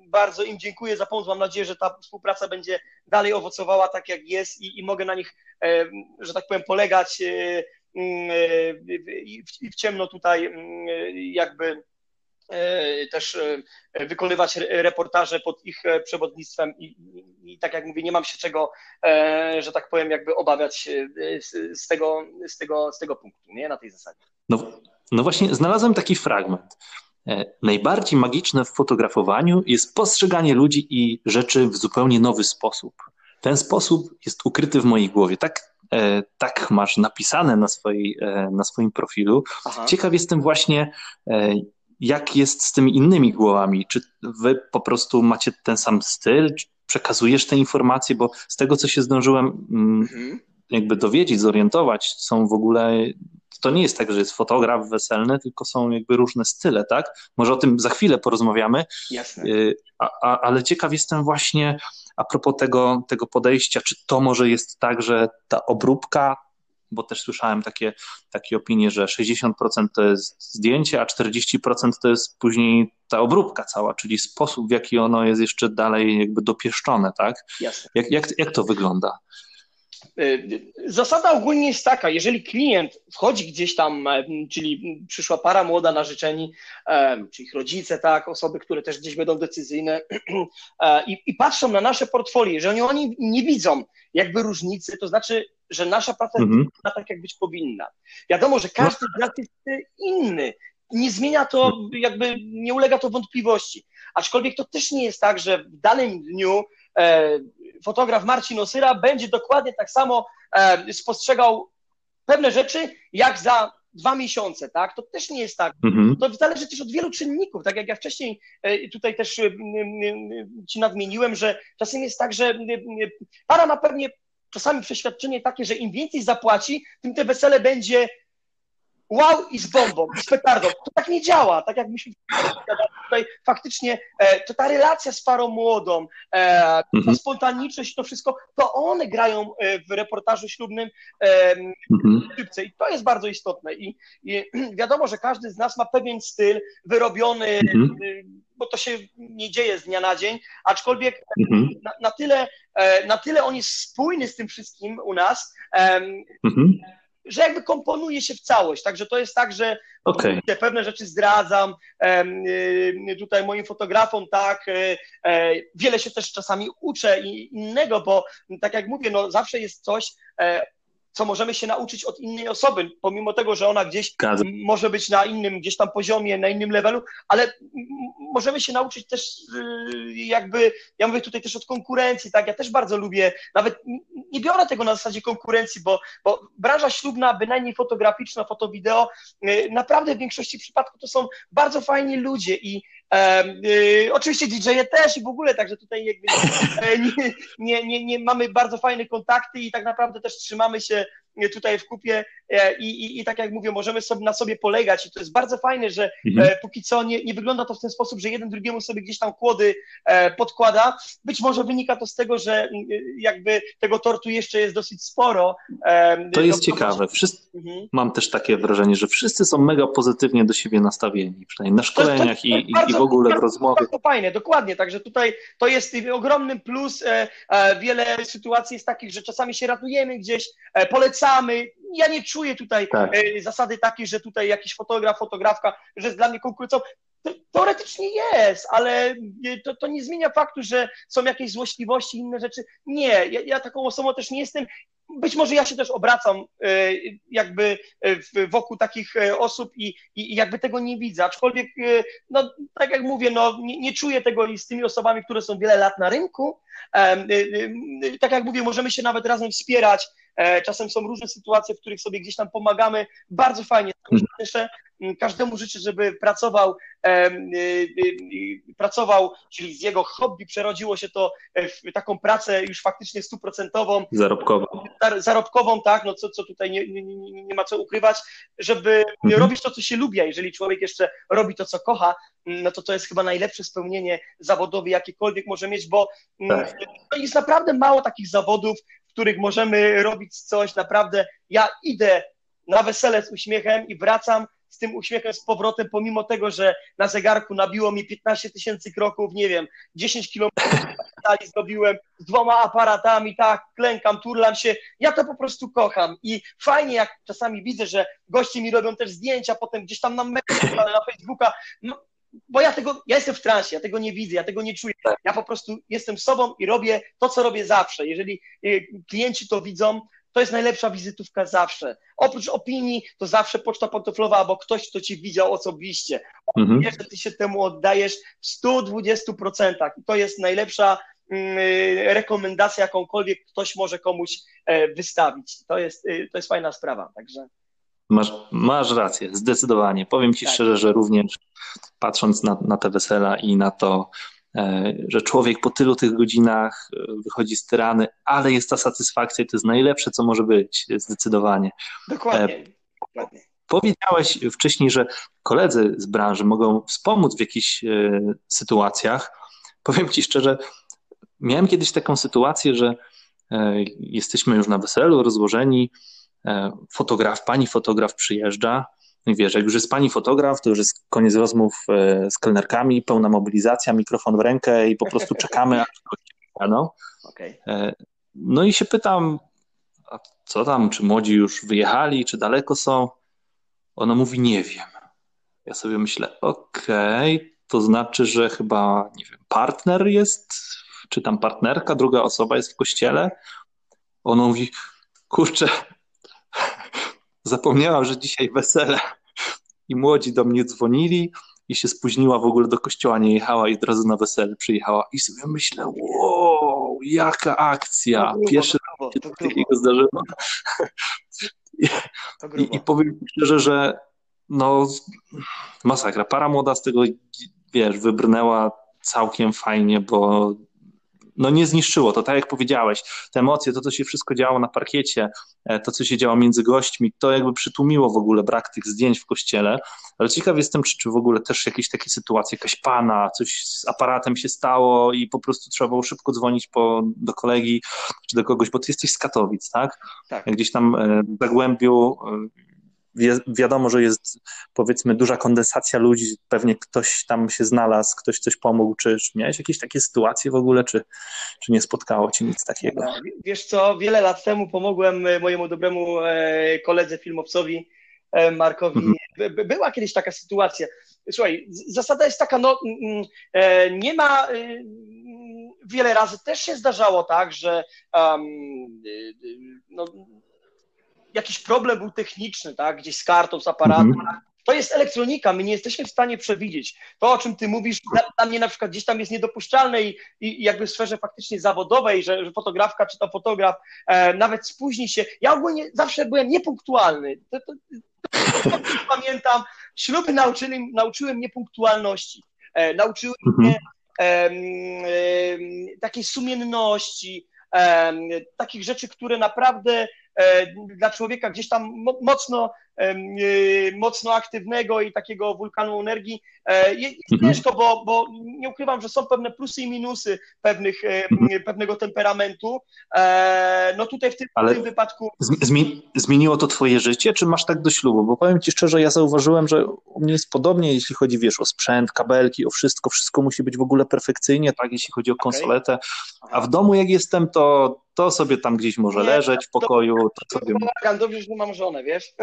bardzo im dziękuję za pomoc. Mam nadzieję, że ta współpraca będzie dalej owocowała tak, jak jest i, i mogę na nich, e, że tak powiem, polegać e, i w ciemno tutaj mm, jakby e, też e, wykonywać reportaże pod ich przewodnictwem i, i, tak jak mówię, nie mam się czego, że tak powiem, jakby obawiać z, z, tego, z, tego, z tego punktu, nie, na tej zasadzie. No, no właśnie, znalazłem taki fragment. Najbardziej magiczne w fotografowaniu jest postrzeganie ludzi i rzeczy w zupełnie nowy sposób. Ten sposób jest ukryty w mojej głowie. Tak E, tak masz napisane na, swojej, e, na swoim profilu. Aha. Ciekaw jestem właśnie, e, jak jest z tymi innymi głowami. Czy wy po prostu macie ten sam styl? Czy przekazujesz te informacje? Bo z tego, co się zdążyłem mm, mhm. Jakby dowiedzieć, zorientować, są w ogóle to nie jest tak, że jest fotograf weselny, tylko są jakby różne style, tak? Może o tym za chwilę porozmawiamy. Jasne. A, a, ale ciekaw jestem właśnie, a propos tego, tego podejścia, czy to może jest tak, że ta obróbka, bo też słyszałem takie, takie opinie, że 60% to jest zdjęcie, a 40% to jest później ta obróbka cała, czyli sposób, w jaki ono jest jeszcze dalej jakby dopieszczone, tak? Jasne. Jak, jak, jak to wygląda? Y, zasada ogólnie jest taka, jeżeli klient wchodzi gdzieś tam, e, czyli przyszła para młoda na życzeni, e, czy ich rodzice, tak, osoby, które też gdzieś będą decyzyjne [clears throat] e, i, i patrzą na nasze portfolio, jeżeli oni nie widzą jakby różnicy, to znaczy, że nasza praca mhm. jest tak, jak być powinna. Wiadomo, że każdy z nas jest inny, nie zmienia to, jakby nie ulega to wątpliwości. Aczkolwiek to też nie jest tak, że w danym dniu fotograf Marcin Osyra będzie dokładnie tak samo e, spostrzegał pewne rzeczy, jak za dwa miesiące, tak? To też nie jest tak. Mhm. To zależy też od wielu czynników, tak jak ja wcześniej e, tutaj też ci nadmieniłem, że czasem jest tak, że para ma pewnie czasami przeświadczenie takie, że im więcej zapłaci, tym te wesele będzie wow i z bombą, i z petardą. To tak nie działa, tak jak myśmy tutaj faktycznie, e, to ta relacja z parą młodą, e, ta mhm. spontaniczność, to wszystko, to one grają e, w reportażu ślubnym mhm. i to jest bardzo istotne I, i, [clears throat] wiadomo, że każdy z nas ma pewien styl wyrobiony, mhm. bo to się nie dzieje z dnia na dzień, aczkolwiek mhm. na, na, tyle, na tyle on jest spójny z tym wszystkim u nas, mhm że jakby komponuje się w całość. Także to jest tak, że okay. pewne rzeczy zdradzam y, tutaj moim fotografom, tak. E, e, wiele się też czasami uczę i innego, bo tak jak mówię, no zawsze jest coś, e, co możemy się nauczyć od innej osoby, pomimo tego, że ona gdzieś może być na innym gdzieś tam poziomie, na innym levelu, ale możemy się nauczyć też y, jakby, ja mówię tutaj też od konkurencji, tak, ja też bardzo lubię, nawet nie biorę tego na zasadzie konkurencji, bo, bo branża ślubna, bynajmniej fotograficzna, fotowideo, y, naprawdę w większości przypadków to są bardzo fajni ludzie i oczywiście DJ-e też i w ogóle, także tutaj jakby nie, nie, nie, nie, mamy bardzo fajne kontakty i tak naprawdę też trzymamy się tutaj w kupie e, i, i, i tak jak mówię, możemy sobie na sobie polegać i to jest bardzo fajne, że mhm. E, póki co nie, nie wygląda to w ten sposób, że jeden drugiemu sobie gdzieś tam kłody e, podkłada. Być może wynika to z tego, że jakby tego tortu jeszcze jest dosyć sporo. To jest no, ciekawe. Wszyscy, mhm. Mam też takie wrażenie, że wszyscy są mega pozytywnie do siebie nastawieni, przynajmniej na szkoleniach to, to, i, bardzo, i w ogóle bardzo, w rozmowie. To fajne, dokładnie, także tutaj to jest ogromny plus. Wiele sytuacji jest takich, że czasami się ratujemy gdzieś, polecamy Ja nie czuję tutaj tak. E, zasady takiej, że tutaj jakiś fotograf, fotografka, że jest dla mnie konkurencją. Teoretycznie jest, ale to, to nie zmienia faktu, że są jakieś złośliwości, inne rzeczy. Nie, ja, ja taką osobą też nie jestem. Być może ja się też obracam e, jakby e, wokół takich osób i, i jakby tego nie widzę, aczkolwiek, no tak jak mówię, no nie, nie czuję tego i z tymi osobami, które są wiele lat na rynku, tak jak mówię, możemy się nawet razem wspierać, E, czasem są różne sytuacje, w których sobie gdzieś tam pomagamy. Bardzo fajnie. Jeszcze mm, każdemu życzę, żeby pracował, e, pracował, czyli z jego hobby przerodziło się to w taką pracę już faktycznie stuprocentową. Zarobkową. Zarobkową, tak, no co, co tutaj nie, nie, nie, ma co ukrywać, żeby mhm. robić to, co się lubi, a jeżeli człowiek jeszcze robi to, co kocha, mm, no to to jest chyba najlepsze spełnienie zawodowe, jakiekolwiek może mieć, bo mm, tak. jest naprawdę mało takich zawodów, których możemy robić coś naprawdę. Ja idę na wesele z uśmiechem i wracam z tym uśmiechem z powrotem, pomimo tego, że na zegarku nabiło mi 15 tysięcy kroków, nie wiem, 10 kilometrów zrobiłem z dwoma aparatami, tak, klękam, turlam się. Ja to po prostu kocham i fajnie, jak czasami widzę, że goście mi robią też zdjęcia, potem gdzieś tam na na Facebooka, no, bo ja tego, ja jestem w transie, ja tego nie widzę, ja tego nie czuję. Tak. Ja po prostu jestem sobą i robię to, co robię zawsze. Jeżeli y, klienci to widzą, to jest najlepsza wizytówka zawsze. Oprócz opinii, to zawsze poczta pantoflowa albo ktoś, kto ci widział osobiście. Mhm. Wiesz, że ty się temu oddajesz w 120%. I to jest najlepsza mm, rekomendacja, jakąkolwiek ktoś może komuś e, wystawić. To jest, y, to jest fajna sprawa. Także. Masz, masz rację, zdecydowanie. Powiem Ci tak. szczerze, że również patrząc na, na te wesela i na to, e, że człowiek po tylu tych godzinach e, wychodzi z tyrany, ale jest ta satysfakcja i to jest najlepsze, co może być, zdecydowanie. Dokładnie. Dokładnie. Powiedziałeś wcześniej, że koledzy z branży mogą wspomóc w jakichś e, sytuacjach. Powiem Ci szczerze, miałem kiedyś taką sytuację, że jesteśmy już na weselu, rozłożeni, E, fotograf, pani fotograf przyjeżdża, i wiesz, jak już jest pani fotograf, to już jest koniec rozmów e, z kelnerkami, pełna mobilizacja, mikrofon w rękę i po prostu [laughs] czekamy, aż no. Okay. No i się pytam, a co tam, czy młodzi już wyjechali, czy daleko są? Ona mówi, nie wiem. Ja sobie myślę, okej, okay, to znaczy, że chyba, nie wiem, partner jest, czy tam partnerka, druga osoba jest w kościele? Ona mówi, kurczę, Zapomniałam, że dzisiaj wesele i młodzi do mnie dzwonili i się spóźniła w ogóle do kościoła, nie jechała i od razu na wesele przyjechała. I sobie myślę, wow, jaka akcja. Pierwszy raz się takiego zdarzyło. [laughs] I, I powiem szczerze, że no masakra. Para młoda z tego, wiesz, wybrnęła całkiem fajnie, bo no nie zniszczyło to, tak jak powiedziałeś, te emocje, to co się wszystko działo na parkiecie, e, to co się działo między gośćmi, to jakby przytłumiło w ogóle brak tych zdjęć w kościele, ale ciekaw jestem, czy, czy w ogóle też jakieś takie sytuacje, jakaś pana, coś z aparatem się stało i po prostu trzeba było szybko dzwonić po, do kolegi czy do kogoś, bo ty jesteś z Katowic, tak? Tak. Gdzieś tam e, w Zagłębiu e, wi wiadomo, że jest powiedzmy duża kondensacja ludzi, pewnie ktoś tam się znalazł, ktoś coś pomógł, czy, czy miałeś jakieś takie sytuacje w ogóle, czy, czy nie spotkało ci nic takiego? Wiesz co, wiele lat temu pomogłem e, mojemu dobremu e, koledze filmowcowi, e, Markowi. Mhm. Była kiedyś taka sytuacja. Słuchaj, zasada jest taka, no nie ma wiele razy też się zdarzało tak, że um, no, jakiś problem był techniczny, tak, gdzieś z kartą, z aparatem. Mhm. To jest elektronika, my nie jesteśmy w stanie przewidzieć. To, o czym ty mówisz, dla, mnie na przykład gdzieś tam jest niedopuszczalne i, i jakby w sferze faktycznie zawodowej, że, że fotografka czy to fotograf e, nawet spóźni się. Ja ogólnie zawsze byłem niepunktualny. To, to, to, [laughs] to pamiętam, śluby nauczyli, nauczyły mnie punktualności. E, nauczyły mhm. mnie takiej sumienności, takich rzeczy, które naprawdę dla człowieka gdzieś tam mocno E, mocno aktywnego i takiego wulkanu energii. E, jest mhm. ciężko, bo, bo nie ukrywam, że są pewne plusy i minusy pewnych, e, mhm. pewnego temperamentu. No tutaj w tym, w tym wypadku... Zmi zmieniło to twoje życie, czy masz tak do ślubu? Bo powiem ci szczerze, ja zauważyłem, że u mnie jest podobnie, jeśli chodzi, wiesz, o sprzęt, kabelki, o wszystko, wszystko musi być w ogóle perfekcyjnie, tak, jeśli chodzi o konsoletę, okay. a w domu jak jestem, to to sobie tam gdzieś może nie, leżeć w pokoju. To, to sobie... Dobrze, że mam żonę, wiesz?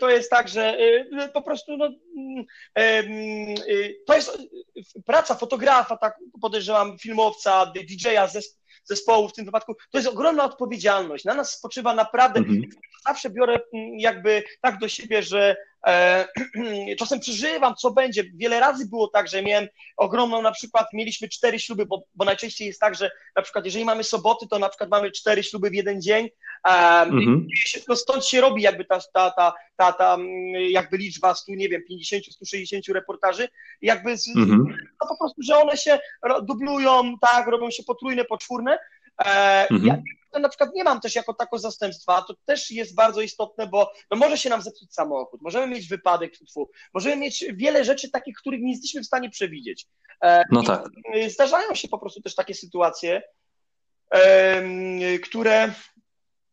To jest tak, że y, po prostu no, mm, y, to jest praca fotografa, tak podejrzewam, filmowca, DJ-a, zespołu w tym wypadku, to jest ogromna odpowiedzialność. Na nas spoczywa naprawdę, mhm. zawsze biorę mm, jakby tak do siebie, że [clears throat] czasem przeżywam, co będzie. Wiele razy było tak, że miałem ogromną, na przykład mieliśmy cztery śluby, bo, bo najczęściej jest tak, że na przykład jeżeli mamy soboty, to na przykład mamy cztery śluby w jeden dzień. E, mhm. no stąd się robi jakby ta, ta, ta, ta, ta mm, jakby liczba 100, nie wiem, 50, 160 reportaży, jakby z, mhm. no po prostu, że one się dublują, tak, robią się potrójne, poczwórne. E, mhm. Ja na przykład nie mam też jako tako zastępstwa, to też jest bardzo istotne, bo no może się nam zepsuć samochód, możemy mieć wypadek, tfu, możemy mieć wiele rzeczy takich, których nie jesteśmy w stanie przewidzieć. E, no tak. Zdarzają się po prostu też takie sytuacje, które,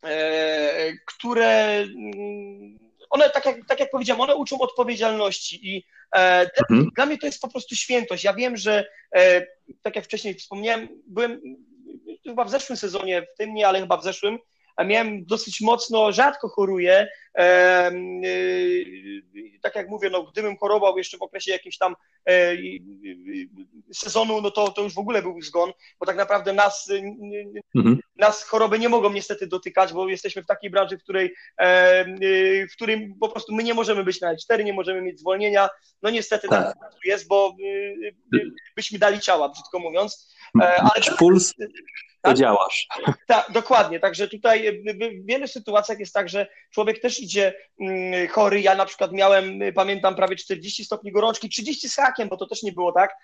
e, które mm, one, tak jak, tak jak powiedziałem, one uczą odpowiedzialności i e, mhm. dla mnie to jest po prostu świętość. Ja wiem, że e, tak jak wcześniej wspomniałem, byłem chyba w zeszłym sezonie, w tym nie, ale chyba w zeszłym, miałem dosyć mocno, rzadko choruję. E, tak jak mówię, no, gdybym chorował jeszcze w okresie jakimś tam e, sezonu, no to, to już w ogóle był zgon, bo tak naprawdę nas, mhm. nas choroby nie mogą niestety dotykać, bo jesteśmy w takiej branży, w której, w którym po prostu my nie możemy być na L4, nie możemy mieć zwolnienia. No niestety tak, tak jest, bo byśmy dali ciała, brzydko mówiąc. Ale puls, to tak? działasz. Tak, dokładnie. Także tutaj w wielu sytuacjach jest tak, że człowiek też idzie mm, chory. Ja na przykład miałem, pamiętam, prawie 40 stopni gorączki, 30 z hakiem, bo to też nie było tak.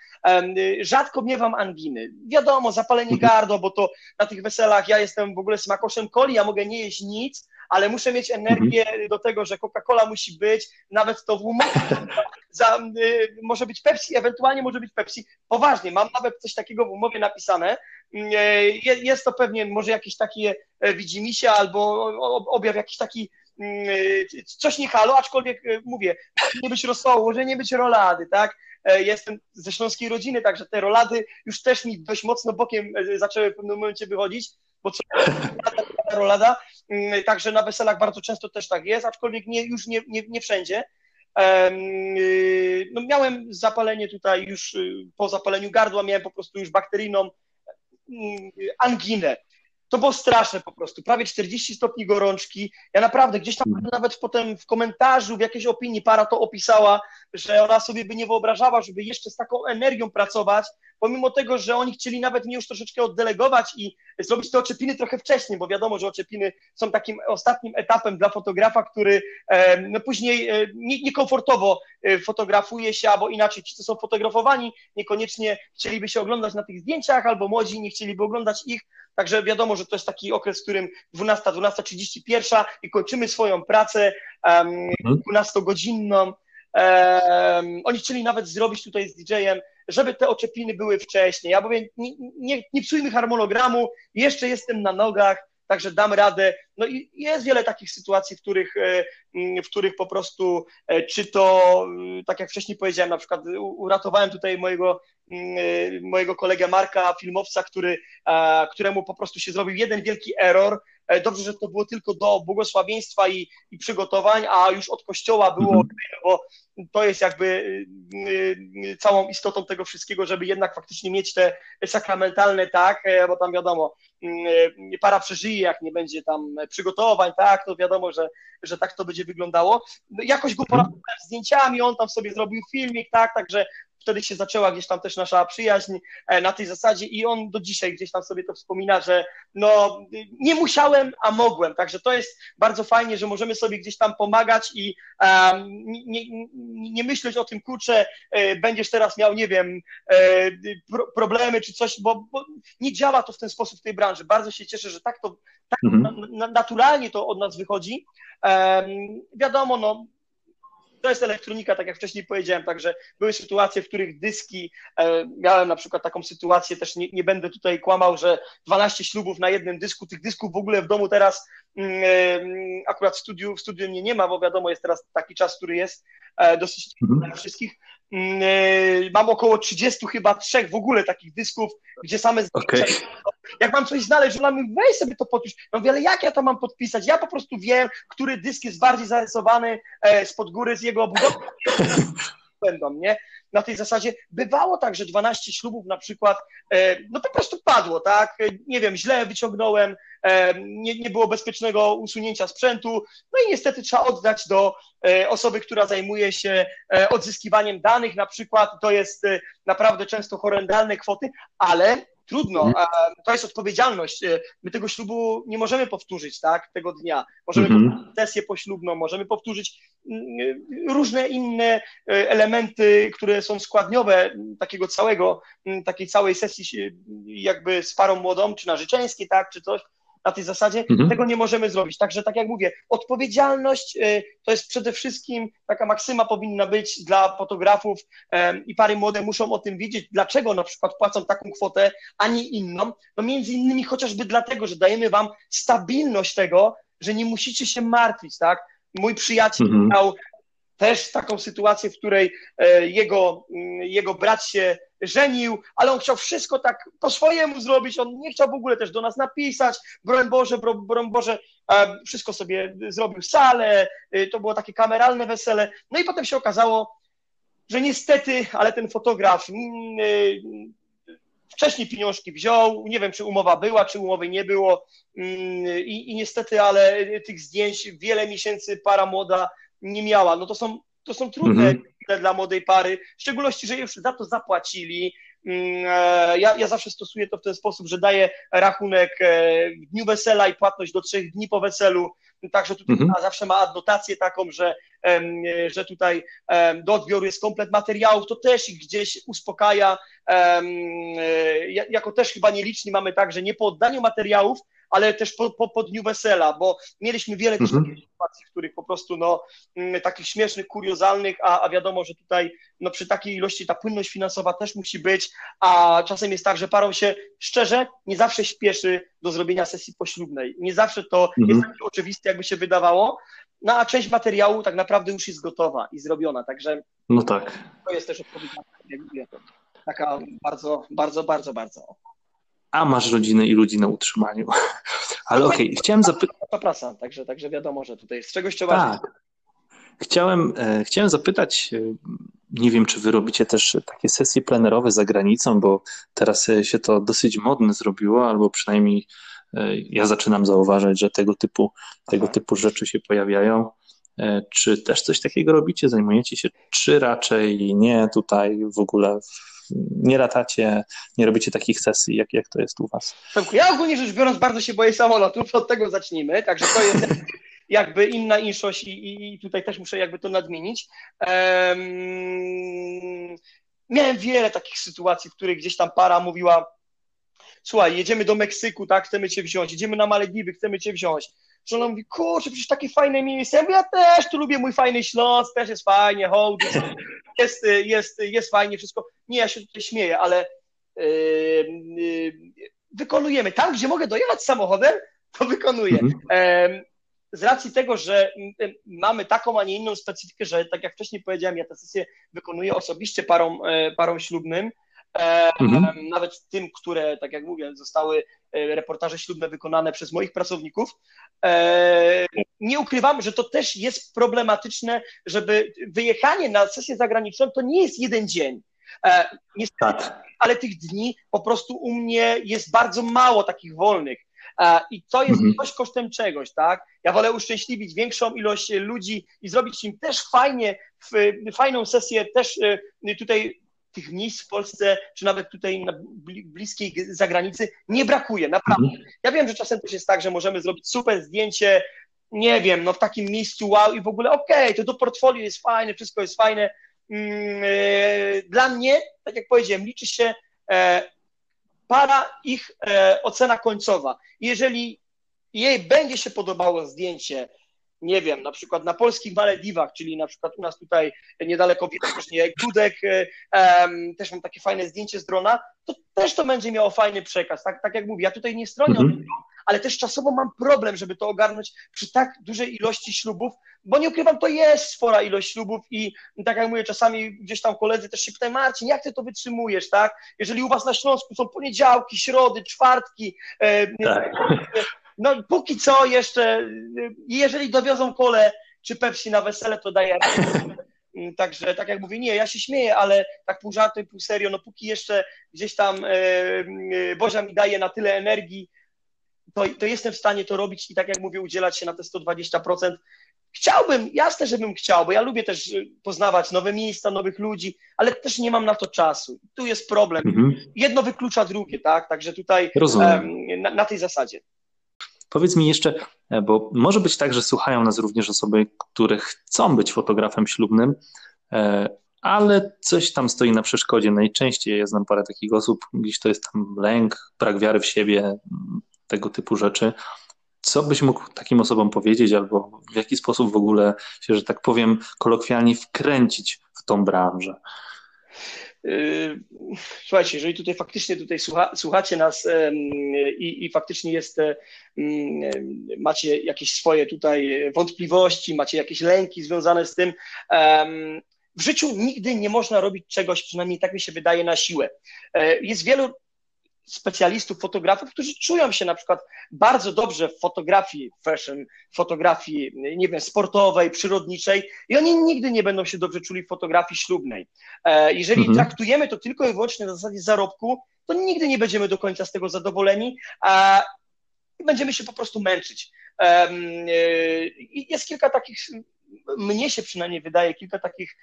Rzadko miewam anginy. Wiadomo, zapalenie [laughs] gardła, bo to na tych weselach ja jestem w ogóle smakoszem coli, ja mogę nie jeść nic, ale muszę mieć energię mhm. do tego, że Coca-Cola musi być, nawet to w umowie [laughs] za, y, może być Pepsi, ewentualnie może być Pepsi. Poważnie, mam nawet coś takiego w umowie napisane. Y, jest to pewnie może jakiś taki e, widzimisię albo objaw jakiś taki y, coś nie halo, aczkolwiek e, mówię, nie być rosołu, może nie być rolady, tak? E, jestem ze śląskiej rodziny, także te rolady już też mi dość mocno bokiem zaczęły w pewnym momencie wychodzić, bo co [laughs] rolada, mm, także na weselach bardzo często też tak jest, aczkolwiek nie, już nie, nie, nie wszędzie. Y, no miałem zapalenie tutaj już y, po zapaleniu gardła, miałem po prostu już bakteryjną mm, anginę. To było straszne po prostu, prawie 40 stopni gorączki. Ja naprawdę gdzieś tam hmm. nawet potem w komentarzu, w jakiejś opinii para to opisała, że ona sobie by nie wyobrażała, żeby jeszcze z taką energią pracować, pomimo tego, że oni chcieli nawet mnie już troszeczkę oddelegować i zrobić te oczepiny trochę wcześniej, bo wiadomo, że oczepiny są takim ostatnim etapem dla fotografa, który no później e, niekomfortowo e, fotografuje się, albo inaczej ci, co są fotografowani, niekoniecznie chcieliby się oglądać na tych zdjęciach, albo młodzi nie chcieliby oglądać ich, Także wiadomo, że to jest taki okres, w którym 12, 12.31 i kończymy swoją pracę um, 12-godzinną. Um, oni chcieli nawet zrobić tutaj z DJ-em, żeby te oczepiny były wcześniej. Ja mówię, nie, nie, nie psujmy harmonogramu, jeszcze jestem na nogach, także dam radę. no i jest wiele takich sytuacji, w których, w których po prostu, czy to, tak jak wcześniej powiedziałem, na przykład uratowałem tutaj mojego, mojego kolegę Marka, filmowca, który, któremu po prostu się zrobił jeden wielki error, E, dobrze, że to było tylko do błogosławieństwa i, i przygotowań, a już od kościoła było, mhm. bo to jest jakby y, y, całą istotą tego wszystkiego, żeby jednak faktycznie mieć te sakramentalne, tak, e, bo tam wiadomo, y, para przeżyje, jak nie będzie tam przygotowań, tak, to wiadomo, że, że tak to będzie wyglądało. Jakoś go poradziłem zdjęciami, on tam sobie zrobił filmik, tak, także wtedy się zaczęła gdzieś tam też nasza przyjaźń e, na tej zasadzie i on do dzisiaj gdzieś tam sobie to wspomina, że no nie musiałem, a mogłem, także to jest bardzo fajnie, że możemy sobie gdzieś tam pomagać i um, nie, nie, myśleć o tym, kurczę, e, będziesz teraz miał, nie wiem, e, pro, problemy czy coś, bo, bo, nie działa to w ten sposób w tej branży. Bardzo się cieszę, że tak to tak mhm. na, naturalnie to od nas wychodzi. Um, wiadomo, no to jest elektronika, tak jak wcześniej powiedziałem, także były sytuacje, w których dyski, e, miałem na przykład taką sytuację, też nie, nie, będę tutaj kłamał, że 12 ślubów na jednym dysku, tych dysków w ogóle w domu teraz mm, e, akurat w studiu, w studiu mnie nie ma, bo wiadomo, jest teraz taki czas, który jest e, dosyć mhm. dla wszystkich. Mm, e, mam około 30 chyba trzech w ogóle takich dysków, gdzie same okay jak mam coś znaleźć, ona mi weź sobie to podpisz. No wiele jak ja to mam podpisać? Ja po prostu wiem, który dysk jest bardziej zarysowany e, spod góry z jego obudowy. [laughs] Będą, nie? Na tej zasadzie. Bywało tak, że 12 ślubów na przykład, e, no po prostu padło, tak? Nie wiem, źle wyciągnąłem, e, nie, nie było bezpiecznego usunięcia sprzętu, no i niestety trzeba oddać do e, osoby, która zajmuje się e, odzyskiwaniem danych, na przykład. To jest e, naprawdę często horrendalne kwoty, ale Trudno, mhm. to jest odpowiedzialność. E, my tego ślubu nie możemy powtórzyć, tak, tego dnia. Możemy mhm. powtórzyć sesję poślubną, możemy powtórzyć mm, e, różne inne e, elementy, które są składniowe takiego całego, takiej całej sesji jakby z parą młodą, czy narzeczeńskiej, tak, czy coś na tej zasadzie, mhm. tego nie możemy zrobić. Także tak jak mówię, odpowiedzialność y, to jest przede wszystkim taka maksyma powinna być dla fotografów i pary młode muszą o tym wiedzieć, dlaczego na przykład płacą taką kwotę, a nie inną. No między innymi chociażby dlatego, że dajemy wam stabilność tego, że nie musicie się martwić, tak? Mój przyjaciel mhm. miał też taką sytuację, w której e, jego, mm, jego brat się żenił, ale on chciał wszystko tak po swojemu zrobić, on nie chciał w ogóle też do nas napisać, broń Boże, broń Boże, wszystko sobie zrobił. Salę, y, to było takie kameralne wesele, no i potem się okazało, że niestety, ale ten fotograf mm, y, wcześniej pieniążki wziął, nie wiem, czy umowa była, czy umowy nie było. Mm, i, i niestety, ale tych zdjęć wiele miesięcy para młoda nie miała. No to są, to są trudne mhm. Dla młodej pary, w szczególności, że już za to zapłacili. Mm, e, ja, ja zawsze stosuję to w ten sposób, że daję rachunek e, w dniu wesela i płatność do trzech dni po weselu. Także tutaj mhm. zawsze ma adnotację taką, że, że tutaj do odbioru jest komplet materiałów, to też ich gdzieś uspokaja. E, jako też chyba nieliczni mamy tak, że nie po oddaniu materiałów ale też po, po, po dniu wesela, bo mieliśmy wiele mhm. sytuacji, w których po prostu no, mm, takich śmiesznych, kuriozalnych, a, a wiadomo, że tutaj no, przy takiej ilości ta płynność finansowa też musi być, a czasem jest tak, że parą się szczerze nie zawsze śpieszy do zrobienia sesji poślubnej. Nie zawsze to mhm. jest takie oczywiste, jakby się wydawało, no a część materiału tak naprawdę już jest gotowa i zrobiona, także no tak. to jest też odpowiedzialność, taka bardzo, bardzo, bardzo, bardzo a masz rodzinę i ludzi na utrzymaniu. [laughs] Ale okej, okay, chciałem zapytać. Prasa, także, także wiadomo, że tutaj z czegoś trzeba. Tak. Chciałem, e, chciałem zapytać, e, nie wiem, czy wy robicie też takie sesje plenerowe za granicą, bo teraz e, się to dosyć modne zrobiło, albo przynajmniej ja zaczynam zauważać, że tego typu, tego typu rzeczy się pojawiają. Czy też coś takiego robicie? Zajmujecie się, czy raczej nie tutaj w ogóle nie latacie, nie robicie takich sesji, jak, jak to jest u was? Ja ogólnie rzecz biorąc bardzo się boję samolotów, od tego zacznijmy, także to jest [laughs] jakby inna inszość i, i tutaj też muszę jakby to nadmienić. Um, miałem wiele takich sytuacji, w których gdzieś tam para mówiła słuchaj, jedziemy do Meksyku, tak, chcemy cię wziąć, jedziemy na Malediwy, chcemy cię wziąć. Żona mówi, kurczę, przecież takie fajne miejsce. Ja, mówię, ja też tu lubię mój fajny Śląsk, też jest fajnie, hołd, jest, jest, jest fajnie wszystko. Nie, ja się tutaj śmieję, ale yy, yy, wykonujemy tam, gdzie mogę dojechać samochodem, [laughs] to wykonuję. Mhm. Z racji tego, że mamy taką, a nie inną specyfikę, że tak jak wcześniej powiedziałem, ja tę sesję wykonuję osobiście parom, parom ślubnym, mhm. nawet tym, które, tak jak mówię, zostały e, reportaże ślubne wykonane przez moich pracowników. E, nie ukrywam, że to też jest problematyczne, żeby wyjechanie na sesję zagraniczną to nie jest jeden dzień. E, niestety, tak. ale tych dni po prostu u mnie jest bardzo mało takich wolnych. I to jest mhm. coś kosztem czegoś, tak? Ja wolę uszczęśliwić większą ilość ludzi i zrobić im też fajnie, fajną sesję, też tutaj tych miejsc w Polsce, czy nawet tutaj na bliskiej zagranicy nie brakuje, naprawdę. Mhm. Ja wiem, że czasem też jest tak, że możemy zrobić super zdjęcie, nie wiem, no w takim miejscu wow i w ogóle okej, okay, to do portfolio jest fajne, wszystko jest fajne. Mm, e, dla mnie, tak jak powiedziałem, liczy się e, para ich e, ocena końcowa. Jeżeli jej będzie się podobało zdjęcie, nie wiem, na przykład na polskich Malediwach, czyli na przykład u nas tutaj niedaleko właśnie Gudek, um, też mam takie fajne zdjęcie z drona, to też to będzie miało fajny przekaz. Tak, tak jak mówię, ja tutaj nie stronię mhm. ale też czasowo mam problem, żeby to ogarnąć przy tak dużej ilości ślubów, bo nie ukrywam, to jest spora ilość ślubów i tak jak mówię, czasami gdzieś tam koledzy też się pytają, Marcin, jak ty to wytrzymujesz, tak? Jeżeli u was na Śląsku są poniedziałki, środy, czwartki, e, tak no póki co jeszcze, jeżeli dowiozą kole czy Pepsi na wesele, to daję. Także tak jak mówię, nie, ja się śmieję, ale tak pół żartem, pół serio, no póki jeszcze gdzieś tam e, Bozia mi daje na tyle energii, to, to jestem w stanie to robić i tak jak mówię, udzielać się na te 120%. Chciałbym, jasne, żebym chciał, bo ja lubię też poznawać nowe miejsca, nowych ludzi, ale też nie mam na to czasu. Tu jest problem. Mhm. Jedno wyklucza drugie, tak? Także tutaj na, na tej zasadzie. Powiedz mi jeszcze, e, bo może być tak, że słuchają nas również osoby, które chcą być fotografem ślubnym, e, ale coś tam stoi na przeszkodzie. Najczęściej ja znam parę takich osób, gdzieś to jest tam lęk, brak wiary w siebie, tego typu rzeczy. Co byś mógł takim osobom powiedzieć, albo w jaki sposób w ogóle się, że tak powiem, kolokwialnie wkręcić w tą branżę? Yy, słuchajcie, jeżeli tutaj faktycznie tutaj słucha, słuchacie nas i, i faktycznie jest, macie jakieś swoje tutaj wątpliwości, macie jakieś lęki związane z tym, w życiu nigdy nie można robić czegoś, przynajmniej tak mi się wydaje, na siłę. E, jest wielu specjalistów, fotografów, którzy czują się na przykład bardzo dobrze w fotografii fashion, fotografii, nie wiem, sportowej, przyrodniczej i oni nigdy nie będą się dobrze czuli w fotografii ślubnej. E, jeżeli mhm. traktujemy to tylko i wyłącznie na zasadzie zarobku, to nigdy nie będziemy do końca z tego zadowoleni, a będziemy się po prostu męczyć. E, jest kilka takich mnie się przynajmniej wydaje kilka takich,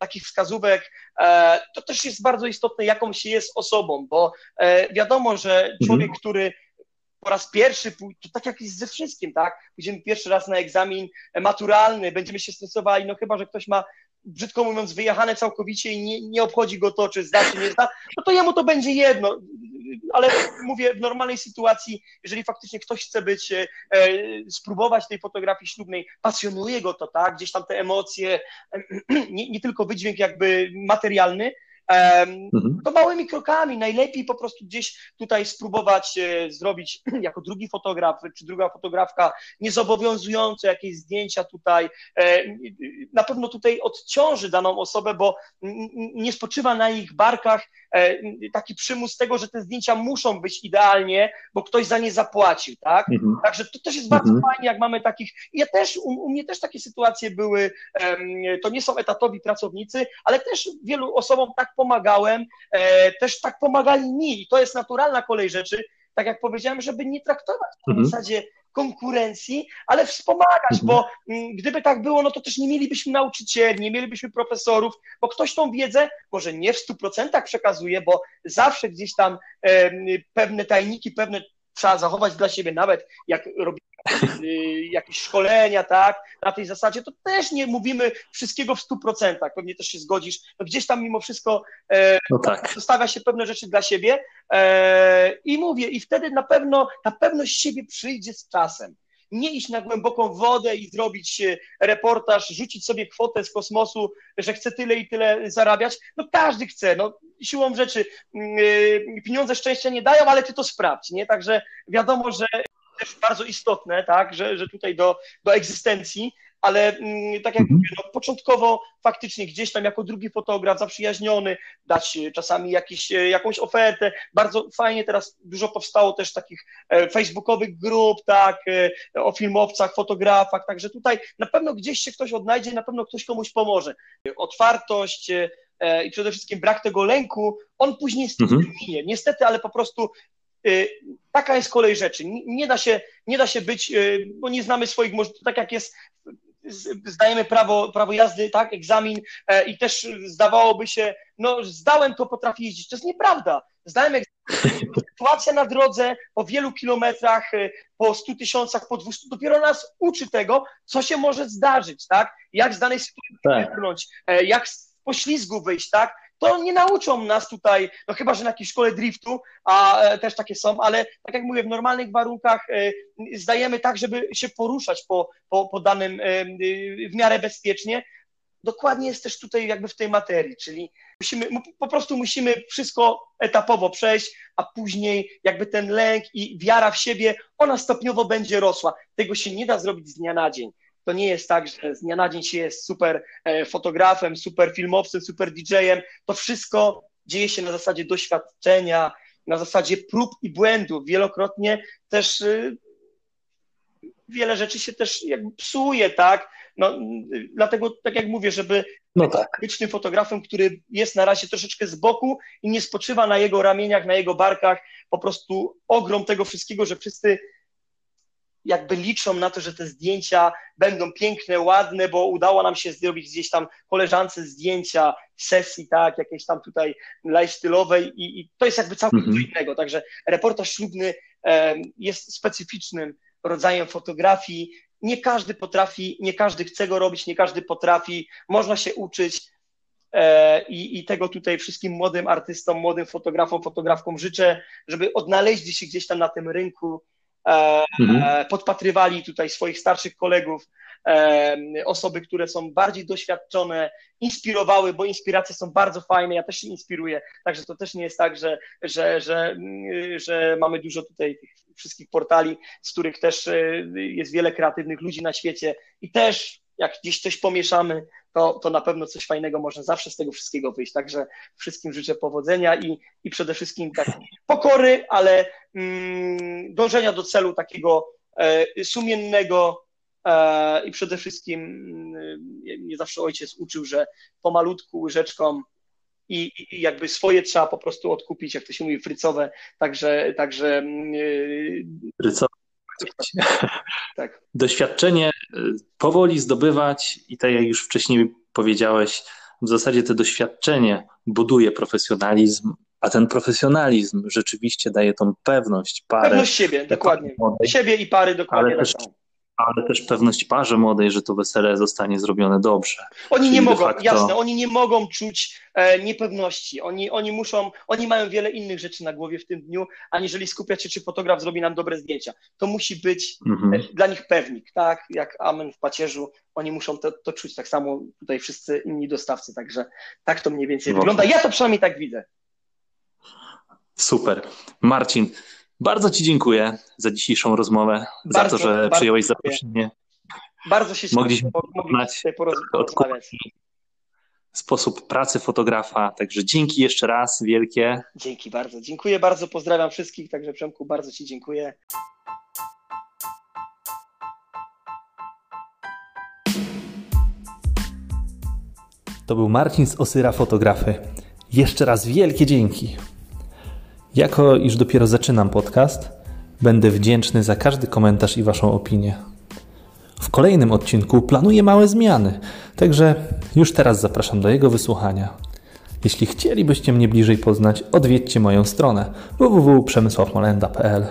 takich wskazówek. E, to też jest bardzo istotne, jaką się jest osobą, bo e, wiadomo, że mhm. człowiek, mhm. który po raz pierwszy, to tak jak jest ze wszystkim, tak? Pójdziemy pierwszy raz na egzamin maturalny, będziemy się stresowali, no chyba, że ktoś ma brzydko mówiąc, wyjechane całkowicie i nie, nie obchodzi go to, czy zda, czy nie zda, no to jemu to będzie jedno. Ale mówię, w normalnej sytuacji, jeżeli faktycznie ktoś chce być, e, spróbować tej fotografii ślubnej, pasjonuje go to, tak, gdzieś tam te emocje, [clears throat] nie, nie tylko wydźwięk jakby materialny, Mhm. To małymi krokami, najlepiej po prostu gdzieś tutaj spróbować e, zrobić [clears throat] jako drugi fotograf, czy druga fotografka, niezobowiązujące jakieś zdjęcia tutaj. E, na pewno tutaj odciąży daną osobę, bo nie spoczywa na ich barkach e, taki przymus tego, że te zdjęcia muszą być idealnie, bo ktoś za nie zapłacił, tak? Mhm. Także to też jest bardzo mhm. fajnie, jak mamy takich. Ja też, u, u mnie też takie sytuacje były, to nie są etatowi pracownicy, ale też wielu osobom tak pomagałem, e, też tak pomagali mi i to jest naturalna kolej rzeczy, tak jak powiedziałem, żeby nie traktować mhm. w zasadzie konkurencji, ale wspomagać, mhm. bo mm, gdyby tak było, no to też nie mielibyśmy nauczycieli, nie mielibyśmy profesorów, bo ktoś tą wiedzę może nie w stu procentach przekazuje, bo zawsze gdzieś tam pewne tajniki, pewne trzeba zachować dla siebie, nawet jak robimy y, jakieś szkolenia, tak, na tej zasadzie, to też nie mówimy wszystkiego w stu procentach, pewnie też się zgodzisz, no gdzieś tam mimo wszystko e, no tak. zostawia się pewne rzeczy dla siebie e, i mówię, i wtedy na pewno ta pewność siebie przyjdzie z czasem. Nie iść na głęboką wodę i zrobić e, reportaż, rzucić sobie kwotę z kosmosu, że chce tyle i tyle zarabiać. No każdy chce, no siłą rzeczy mm, e, pieniądze szczęścia nie dają, ale ty to sprawdź, nie? Także wiadomo, że też bardzo istotne, tak, że, że tutaj do, do egzystencji, ale mm, tak jak mhm. mówię, no, początkowo faktycznie gdzieś tam jako drugi fotograf zaprzyjaźniony, dać e, czasami jakiś, e, jakąś ofertę. Bardzo fajnie teraz dużo powstało też takich e, facebookowych grup, tak, o filmowcach, fotografach, także tutaj na pewno gdzieś się ktoś odnajdzie, na pewno ktoś komuś pomoże. Otwartość, i przede wszystkim brak tego lęku, on później mhm. minie. Niestety, ale po prostu taka jest kolej rzeczy. Nie da się, nie da się być, bo nie znamy swoich możliwości, tak jak jest zdajemy prawo, prawo jazdy, tak, egzamin e, i też zdawałoby się, no zdałem to, potrafię jeździć. To jest nieprawda. Zdałem egzamin. [laughs] Sytuacja na drodze po wielu kilometrach, e, po 100 tysiącach, po 200, dopiero nas uczy tego, co się może zdarzyć, tak? Jak z danej sytuacji wybrnąć, tak. jak z poślizgu wyjść, tak? To nie nauczą nas tutaj, no chyba, że na jakiejś szkole driftu, a e, też takie są, ale tak jak mówię, w normalnych warunkach e, zdajemy tak, żeby się poruszać po, po, po danym e, w miarę bezpiecznie. Dokładnie jest też tutaj jakby w tej materii, czyli musimy, po prostu musimy wszystko etapowo przejść, a później jakby ten lęk i wiara w siebie, ona stopniowo będzie rosła. Tego się nie da zrobić z dnia na dzień. To nie jest tak, że z dnia na dzień się jest super e, fotografem, super filmowcem, super DJ-em. To wszystko dzieje się na zasadzie doświadczenia, na zasadzie prób i błędów. Wielokrotnie też y, wiele rzeczy się też jakby psuje, tak? No, dlatego, tak jak mówię, żeby no tak. być tym fotografem, który jest na razie troszeczkę z boku i nie spoczywa na jego ramieniach, na jego barkach, po prostu ogrom tego wszystkiego, że wszyscy jakby liczą na to, że te zdjęcia będą piękne, ładne, bo udało nam się zrobić gdzieś tam koleżance zdjęcia sesji, tak, jakiejś tam tutaj lifestyle'owej i, i to jest jakby całkiem mm -hmm. co innego. Także reportaż ślubny e, jest specyficznym rodzajem fotografii. Nie każdy potrafi, nie każdy chce go robić, nie każdy potrafi, można się uczyć. E, I, I tego tutaj wszystkim młodym artystom, młodym fotografom, fotografkom życzę, żeby odnaleźli się gdzieś tam na tym rynku, mhm. podpatrywali tutaj swoich starszych kolegów, e, osoby, które są bardziej doświadczone, inspirowały, bo inspiracje są bardzo fajne, ja też się inspiruję, także to też nie jest tak, że, że, że, że mamy dużo tutaj tych wszystkich portali, z których też e, jest wiele kreatywnych ludzi na świecie i też jak gdzieś coś pomieszamy, to, to na pewno coś fajnego można zawsze z tego wszystkiego wyjść. Także wszystkim życzę powodzenia i, i przede wszystkim tak [laughs] pokory, ale mm, dążenia do celu takiego e, sumiennego e, i przede wszystkim mnie zawsze ojciec uczył, że pomalutku łyżeczką i, i, jakby swoje trzeba po prostu odkupić, jak to się mówi, frycowe, także, także yy... frycowe [laughs] tak. Doświadczenie y, powoli zdobywać i tak jak już wcześniej powiedziałeś, w zasadzie to doświadczenie buduje profesjonalizm, a ten profesjonalizm rzeczywiście daje tą pewność, parę. Pewność siebie, dokładnie. Siebie i pary dokładnie. Ale też, ale też pewność parze młodej, że to wesele zostanie zrobione dobrze. Oni Czyli nie mogą, facto... jasne, oni nie mogą czuć e, niepewności. Oni, oni muszą, oni mają wiele innych rzeczy na głowie w tym dniu, aniżeli skupiać się, czy fotograf zrobi nam dobre zdjęcia. To musi być mhm. e, dla nich pewnik, tak? Jak amen w pacierzu. Oni muszą to, to czuć tak samo tutaj wszyscy inni dostawcy, także tak to mniej więcej wygląda. Ja to przynajmniej tak widzę. Super. Marcin, bardzo Ci dziękuję za dzisiejszą rozmowę, bardzo, za to, że przyjąłeś zaproszenie. Bardzo się Mogliśmy poznać porozmawiać. Sposób pracy fotografa, także dzięki jeszcze raz wielkie. Dzięki bardzo, dziękuję bardzo, pozdrawiam wszystkich, także Przemku bardzo Ci dziękuję. To był Marcin z Osyra Fotografy. Jeszcze raz wielkie dzięki. Jako iż dopiero zaczynam podcast, będę wdzięczny za każdy komentarz i Waszą opinię. W kolejnym odcinku planuję małe zmiany, także już teraz zapraszam do jego wysłuchania. Jeśli chcielibyście mnie bliżej poznać, odwiedźcie moją stronę www.przemysławmolenda.pl